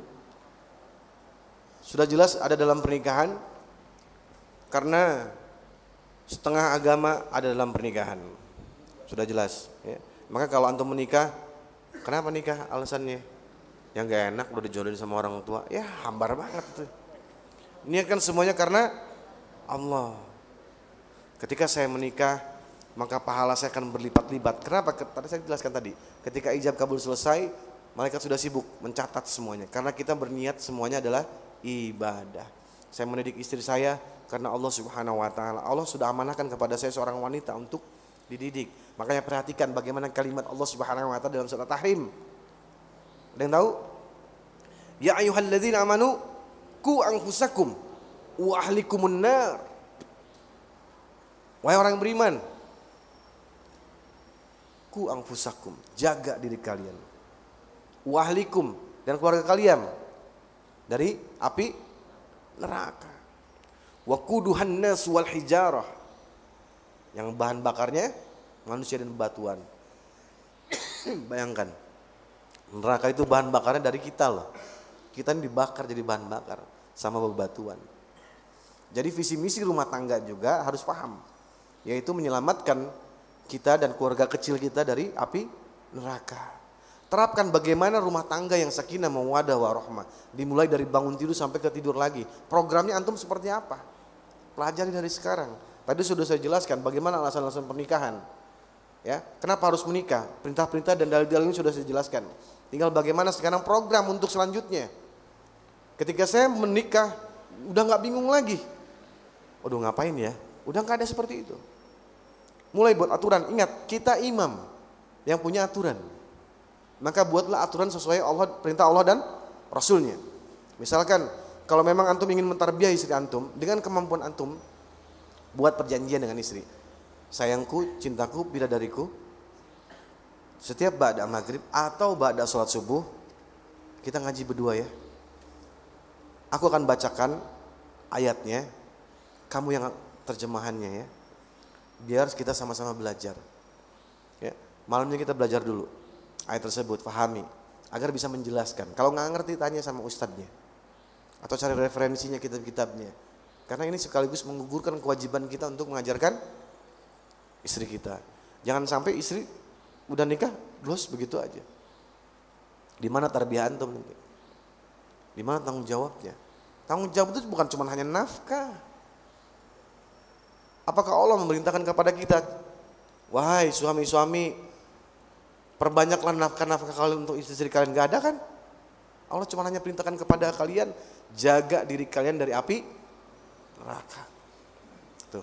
sudah jelas ada dalam pernikahan karena setengah agama ada dalam pernikahan. Sudah jelas ya. Maka kalau antum menikah, kenapa nikah alasannya? Yang gak enak udah dijodohin sama orang tua. Ya hambar banget tuh. Ini kan semuanya karena Allah. Ketika saya menikah, maka pahala saya akan berlipat-lipat. Kenapa? Tadi saya jelaskan tadi. Ketika ijab kabul selesai, malaikat sudah sibuk mencatat semuanya. Karena kita berniat semuanya adalah ibadah. Saya mendidik istri saya karena Allah Subhanahu wa taala. Allah sudah amanahkan kepada saya seorang wanita untuk dididik. Makanya perhatikan bagaimana kalimat Allah Subhanahu wa taala dalam surat Tahrim. Ada yang tahu? Ya ayyuhalladzina amanu ku anfusakum wa ahlikumun nar. Wahai orang beriman, ku anfusakum, jaga diri kalian. Wahlikum dan keluarga kalian dari api neraka. Wakuduhan nas wal hijarah. Yang bahan bakarnya manusia dan batuan. Bayangkan. Neraka itu bahan bakarnya dari kita loh. Kita ini dibakar jadi bahan bakar sama bebatuan. Jadi visi misi rumah tangga juga harus paham. Yaitu menyelamatkan kita dan keluarga kecil kita dari api neraka. Terapkan bagaimana rumah tangga yang sakinah mawadah warohmah. Dimulai dari bangun tidur sampai ke tidur lagi. Programnya antum seperti apa? Pelajari dari sekarang. Tadi sudah saya jelaskan bagaimana alasan-alasan pernikahan. Ya, kenapa harus menikah? Perintah-perintah dan dalil-dalil ini sudah saya jelaskan. Tinggal bagaimana sekarang program untuk selanjutnya. Ketika saya menikah, udah nggak bingung lagi. Waduh ngapain ya? Udah nggak ada seperti itu. Mulai buat aturan. Ingat, kita imam yang punya aturan maka buatlah aturan sesuai Allah perintah Allah dan Rasulnya. Misalkan kalau memang antum ingin mentarbiah istri antum dengan kemampuan antum buat perjanjian dengan istri. Sayangku, cintaku, bidadariku, setiap ba'da maghrib atau ba'da sholat subuh kita ngaji berdua ya. Aku akan bacakan ayatnya, kamu yang terjemahannya ya. Biar kita sama-sama belajar. Ya, malamnya kita belajar dulu ayat tersebut, pahami agar bisa menjelaskan. Kalau nggak ngerti tanya sama ustadznya atau cari referensinya kitab-kitabnya. Karena ini sekaligus menggugurkan kewajiban kita untuk mengajarkan istri kita. Jangan sampai istri udah nikah, terus begitu aja. Di mana tarbiyah nanti? Di mana tanggung jawabnya? Tanggung jawab itu bukan cuma hanya nafkah. Apakah Allah memerintahkan kepada kita, wahai suami-suami Perbanyaklah nafkah-nafkah kalian untuk istri-istri kalian. Gak ada kan? Allah cuma hanya perintahkan kepada kalian, jaga diri kalian dari api neraka. Tuh.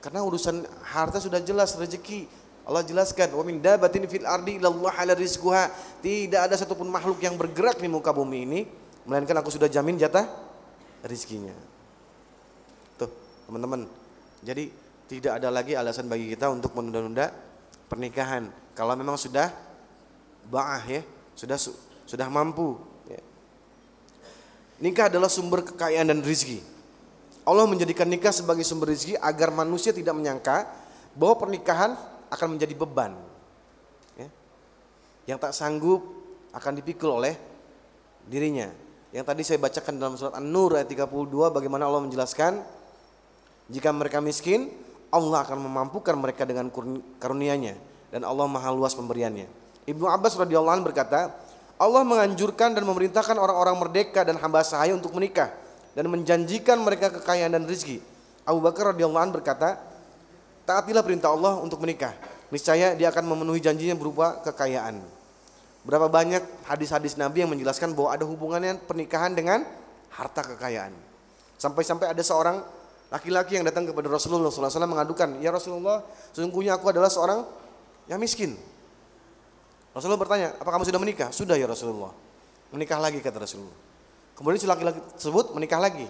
Karena urusan harta sudah jelas, rezeki. Allah jelaskan, wa min dabatin fil ardi illallah ala rizquha. Tidak ada satupun makhluk yang bergerak di muka bumi ini melainkan aku sudah jamin jatah rizkinya. Tuh, teman-teman. Jadi tidak ada lagi alasan bagi kita untuk menunda-nunda pernikahan. Kalau memang sudah ba'ah ya, sudah sudah mampu. Ya. Nikah adalah sumber kekayaan dan rizki. Allah menjadikan nikah sebagai sumber rizki agar manusia tidak menyangka bahwa pernikahan akan menjadi beban. Ya. Yang tak sanggup akan dipikul oleh dirinya. Yang tadi saya bacakan dalam surat An-Nur ayat 32 bagaimana Allah menjelaskan jika mereka miskin Allah akan memampukan mereka dengan karunia-Nya dan Allah Maha luas pemberiannya. Ibnu Abbas radhiyallahu anhu berkata, Allah menganjurkan dan memerintahkan orang-orang merdeka dan hamba sahaya untuk menikah dan menjanjikan mereka kekayaan dan rezeki. Abu Bakar radhiyallahu anhu berkata, taatilah perintah Allah untuk menikah. Niscaya dia akan memenuhi janjinya berupa kekayaan. Berapa banyak hadis-hadis Nabi yang menjelaskan bahwa ada hubungannya pernikahan dengan harta kekayaan. Sampai-sampai ada seorang laki-laki yang datang kepada Rasulullah SAW mengadukan, ya Rasulullah, sesungguhnya aku adalah seorang yang miskin. Rasulullah bertanya, apa kamu sudah menikah? Sudah ya Rasulullah. Menikah lagi kata Rasulullah. Kemudian si laki-laki tersebut menikah lagi.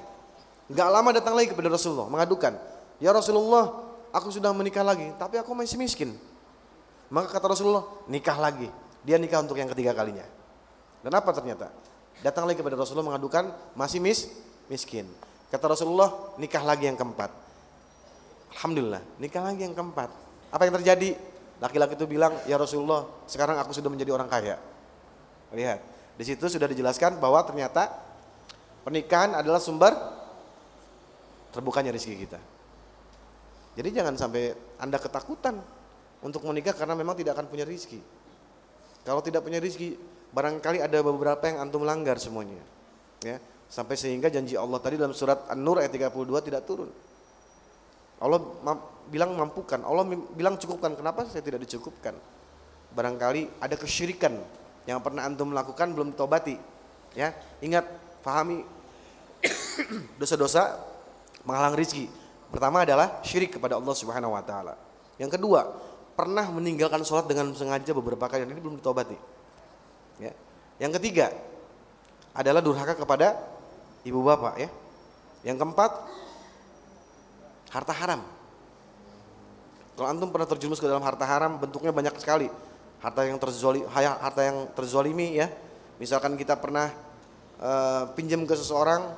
Gak lama datang lagi kepada Rasulullah mengadukan, ya Rasulullah, aku sudah menikah lagi, tapi aku masih miskin. Maka kata Rasulullah, nikah lagi. Dia nikah untuk yang ketiga kalinya. Dan apa ternyata? Datang lagi kepada Rasulullah mengadukan masih mis miskin. Kata Rasulullah, nikah lagi yang keempat. Alhamdulillah, nikah lagi yang keempat. Apa yang terjadi? Laki-laki itu bilang, ya Rasulullah, sekarang aku sudah menjadi orang kaya. Lihat, di situ sudah dijelaskan bahwa ternyata pernikahan adalah sumber terbukanya rezeki kita. Jadi jangan sampai Anda ketakutan untuk menikah karena memang tidak akan punya rezeki. Kalau tidak punya rezeki, barangkali ada beberapa yang antum langgar semuanya. Ya, Sampai sehingga janji Allah tadi dalam surat An-Nur ayat 32 tidak turun. Allah bilang mampukan, Allah bilang cukupkan. Kenapa saya tidak dicukupkan? Barangkali ada kesyirikan yang pernah antum melakukan belum ditobati. Ya, ingat, pahami dosa-dosa menghalang rizki. Pertama adalah syirik kepada Allah Subhanahu wa taala. Yang kedua, pernah meninggalkan sholat dengan sengaja beberapa kali ini belum ditobati. Ya. Yang ketiga adalah durhaka kepada ibu bapak ya. Yang keempat, harta haram. Kalau antum pernah terjerumus ke dalam harta haram, bentuknya banyak sekali. Harta yang terzoli, harta yang terzolimi ya. Misalkan kita pernah uh, pinjam ke seseorang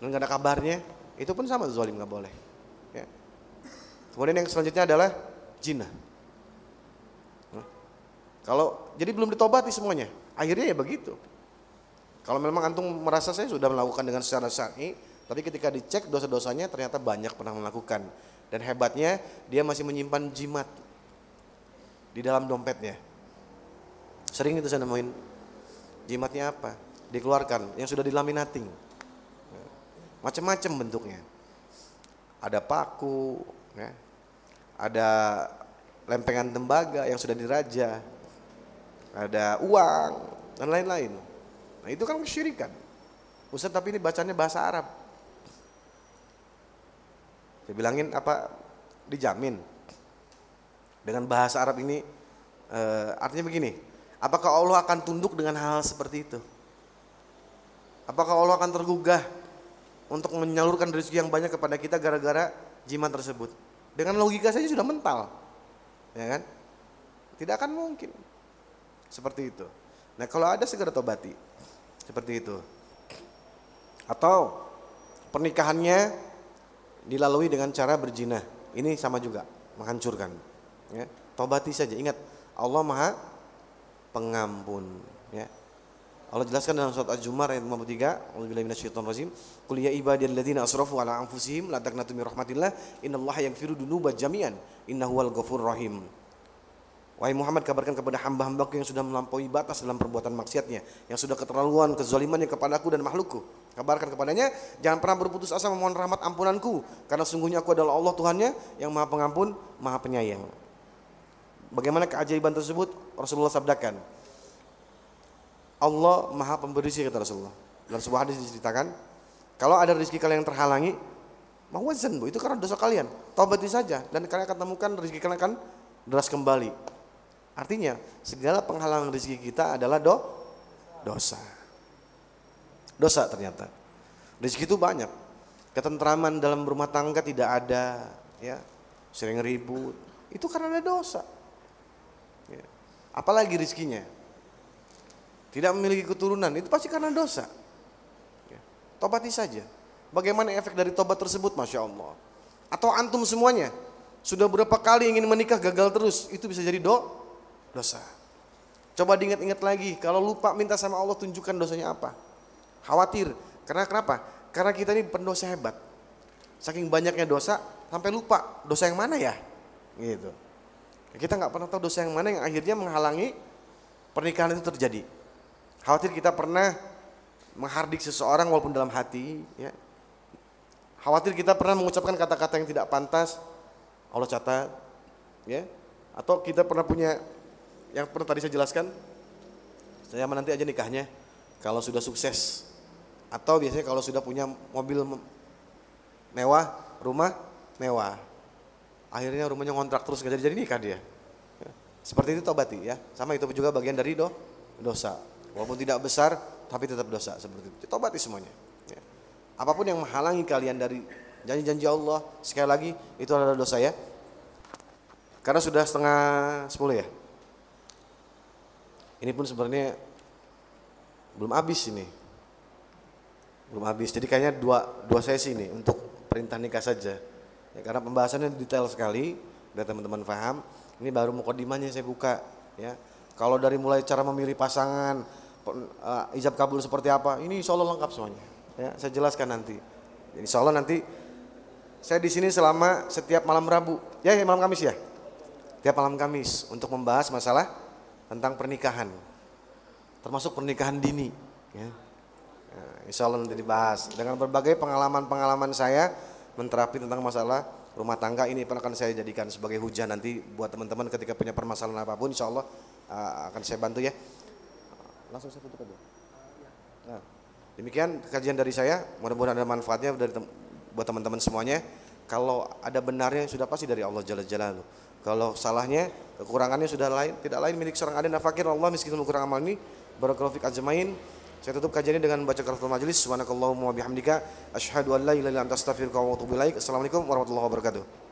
dan gak ada kabarnya, itu pun sama zolim nggak boleh. Ya. Kemudian yang selanjutnya adalah jina. Nah, kalau jadi belum ditobati semuanya, akhirnya ya begitu. Kalau memang antum merasa saya sudah melakukan dengan secara syar'i, tapi ketika dicek dosa-dosanya ternyata banyak pernah melakukan. Dan hebatnya dia masih menyimpan jimat di dalam dompetnya. Sering itu saya nemuin. Jimatnya apa? Dikeluarkan yang sudah dilaminating. Macam-macam bentuknya. Ada paku, ya. ada lempengan tembaga yang sudah diraja, ada uang dan lain-lain. Nah itu kan kesyirikan. Ustaz tapi ini bacanya bahasa Arab. Saya bilangin apa dijamin dengan bahasa Arab ini e, artinya begini. Apakah Allah akan tunduk dengan hal, hal seperti itu? Apakah Allah akan tergugah untuk menyalurkan rezeki yang banyak kepada kita gara-gara jimat tersebut? Dengan logika saja sudah mental, ya kan? Tidak akan mungkin seperti itu. Nah kalau ada segera tobati. Seperti itu. Atau pernikahannya dilalui dengan cara berzina. Ini sama juga, menghancurkan. Ya. Tobati saja. Ingat, Allah Maha Pengampun. Ya. Allah jelaskan dalam surat Az-Zumar ayat 53, A'udzubillahi minasyaitonir rajim. Qul ya ibadiyalladzina asrafu ala anfusihim la taqnatu min rahmatillah, innallaha yaghfiru dzunuba jami'an, innahu wal ghafurur rahim. Wahai Muhammad kabarkan kepada hamba-hambaku yang sudah melampaui batas dalam perbuatan maksiatnya, yang sudah keterlaluan kezalimannya kepadaku dan makhlukku. Kabarkan kepadanya, jangan pernah berputus asa memohon rahmat ampunanku, karena sungguhnya aku adalah Allah Tuhannya yang maha pengampun, maha penyayang. Bagaimana keajaiban tersebut? Rasulullah sabdakan, Allah maha pemberi rezeki kata Rasulullah. Dalam sebuah hadis diceritakan, kalau ada rezeki kalian yang terhalangi, mawazan bu, itu karena dosa kalian. Taubati saja dan kalian akan temukan rezeki kalian akan deras kembali. Artinya segala penghalang rezeki kita adalah do, dosa. Dosa ternyata. Rezeki itu banyak. Ketentraman dalam rumah tangga tidak ada, ya. sering ribut, itu karena ada dosa. Ya. Apalagi rizkinya. Tidak memiliki keturunan, itu pasti karena dosa. Ya. Tobati saja. Bagaimana efek dari tobat tersebut, Masya Allah. Atau antum semuanya, sudah berapa kali ingin menikah gagal terus, itu bisa jadi do, dosa. Coba diingat-ingat lagi, kalau lupa minta sama Allah tunjukkan dosanya apa. Khawatir, karena kenapa? Karena kita ini pendosa hebat. Saking banyaknya dosa, sampai lupa dosa yang mana ya? Gitu. Kita nggak pernah tahu dosa yang mana yang akhirnya menghalangi pernikahan itu terjadi. Khawatir kita pernah menghardik seseorang walaupun dalam hati, ya. Khawatir kita pernah mengucapkan kata-kata yang tidak pantas, Allah catat, ya. Atau kita pernah punya yang pernah tadi saya jelaskan, saya nanti aja nikahnya kalau sudah sukses, atau biasanya kalau sudah punya mobil mewah, rumah mewah. Akhirnya rumahnya ngontrak terus gak jadi-jadi nikah dia. Ya. Seperti itu tobati ya. Sama itu juga bagian dari do, dosa. Walaupun tidak besar tapi tetap dosa seperti itu. Tobati semuanya. Ya. Apa pun yang menghalangi kalian dari janji-janji Allah sekali lagi itu adalah dosa ya. Karena sudah setengah sepuluh ya. Ini pun sebenarnya belum habis ini. Belum habis. Jadi kayaknya dua dua sesi nih untuk perintah nikah saja. Ya, karena pembahasannya detail sekali, biar teman-teman paham. Ini baru mukodimanya saya buka. Ya, kalau dari mulai cara memilih pasangan, uh, ijab kabul seperti apa, ini Allah lengkap semuanya. Ya, saya jelaskan nanti. Jadi Allah nanti saya di sini selama setiap malam Rabu, ya, ya malam Kamis ya, tiap malam Kamis untuk membahas masalah tentang pernikahan, termasuk pernikahan dini. Ya. Nah, insya Allah nanti dibahas. Dengan berbagai pengalaman-pengalaman saya menterapi tentang masalah rumah tangga ini pun akan saya jadikan sebagai hujan nanti buat teman-teman ketika punya permasalahan apa pun insya Allah akan saya bantu ya. Langsung saya tutup aja. Nah, demikian kajian dari saya. Mudah-mudahan ada manfaatnya dari buat teman-teman semuanya. Kalau ada benarnya sudah pasti dari Allah Jalla Jalla kalau salahnya kekurangannya sudah lain tidak lain milik seorang ada nafakir Allah miskin kurang amal ini barakallahu fik ajmain saya tutup kajian ini dengan baca karatul majelis. Subhanakallahumma wa bihamdika asyhadu an la ilaha illa anta astaghfiruka wa atubu ilaik. Assalamualaikum warahmatullahi wabarakatuh.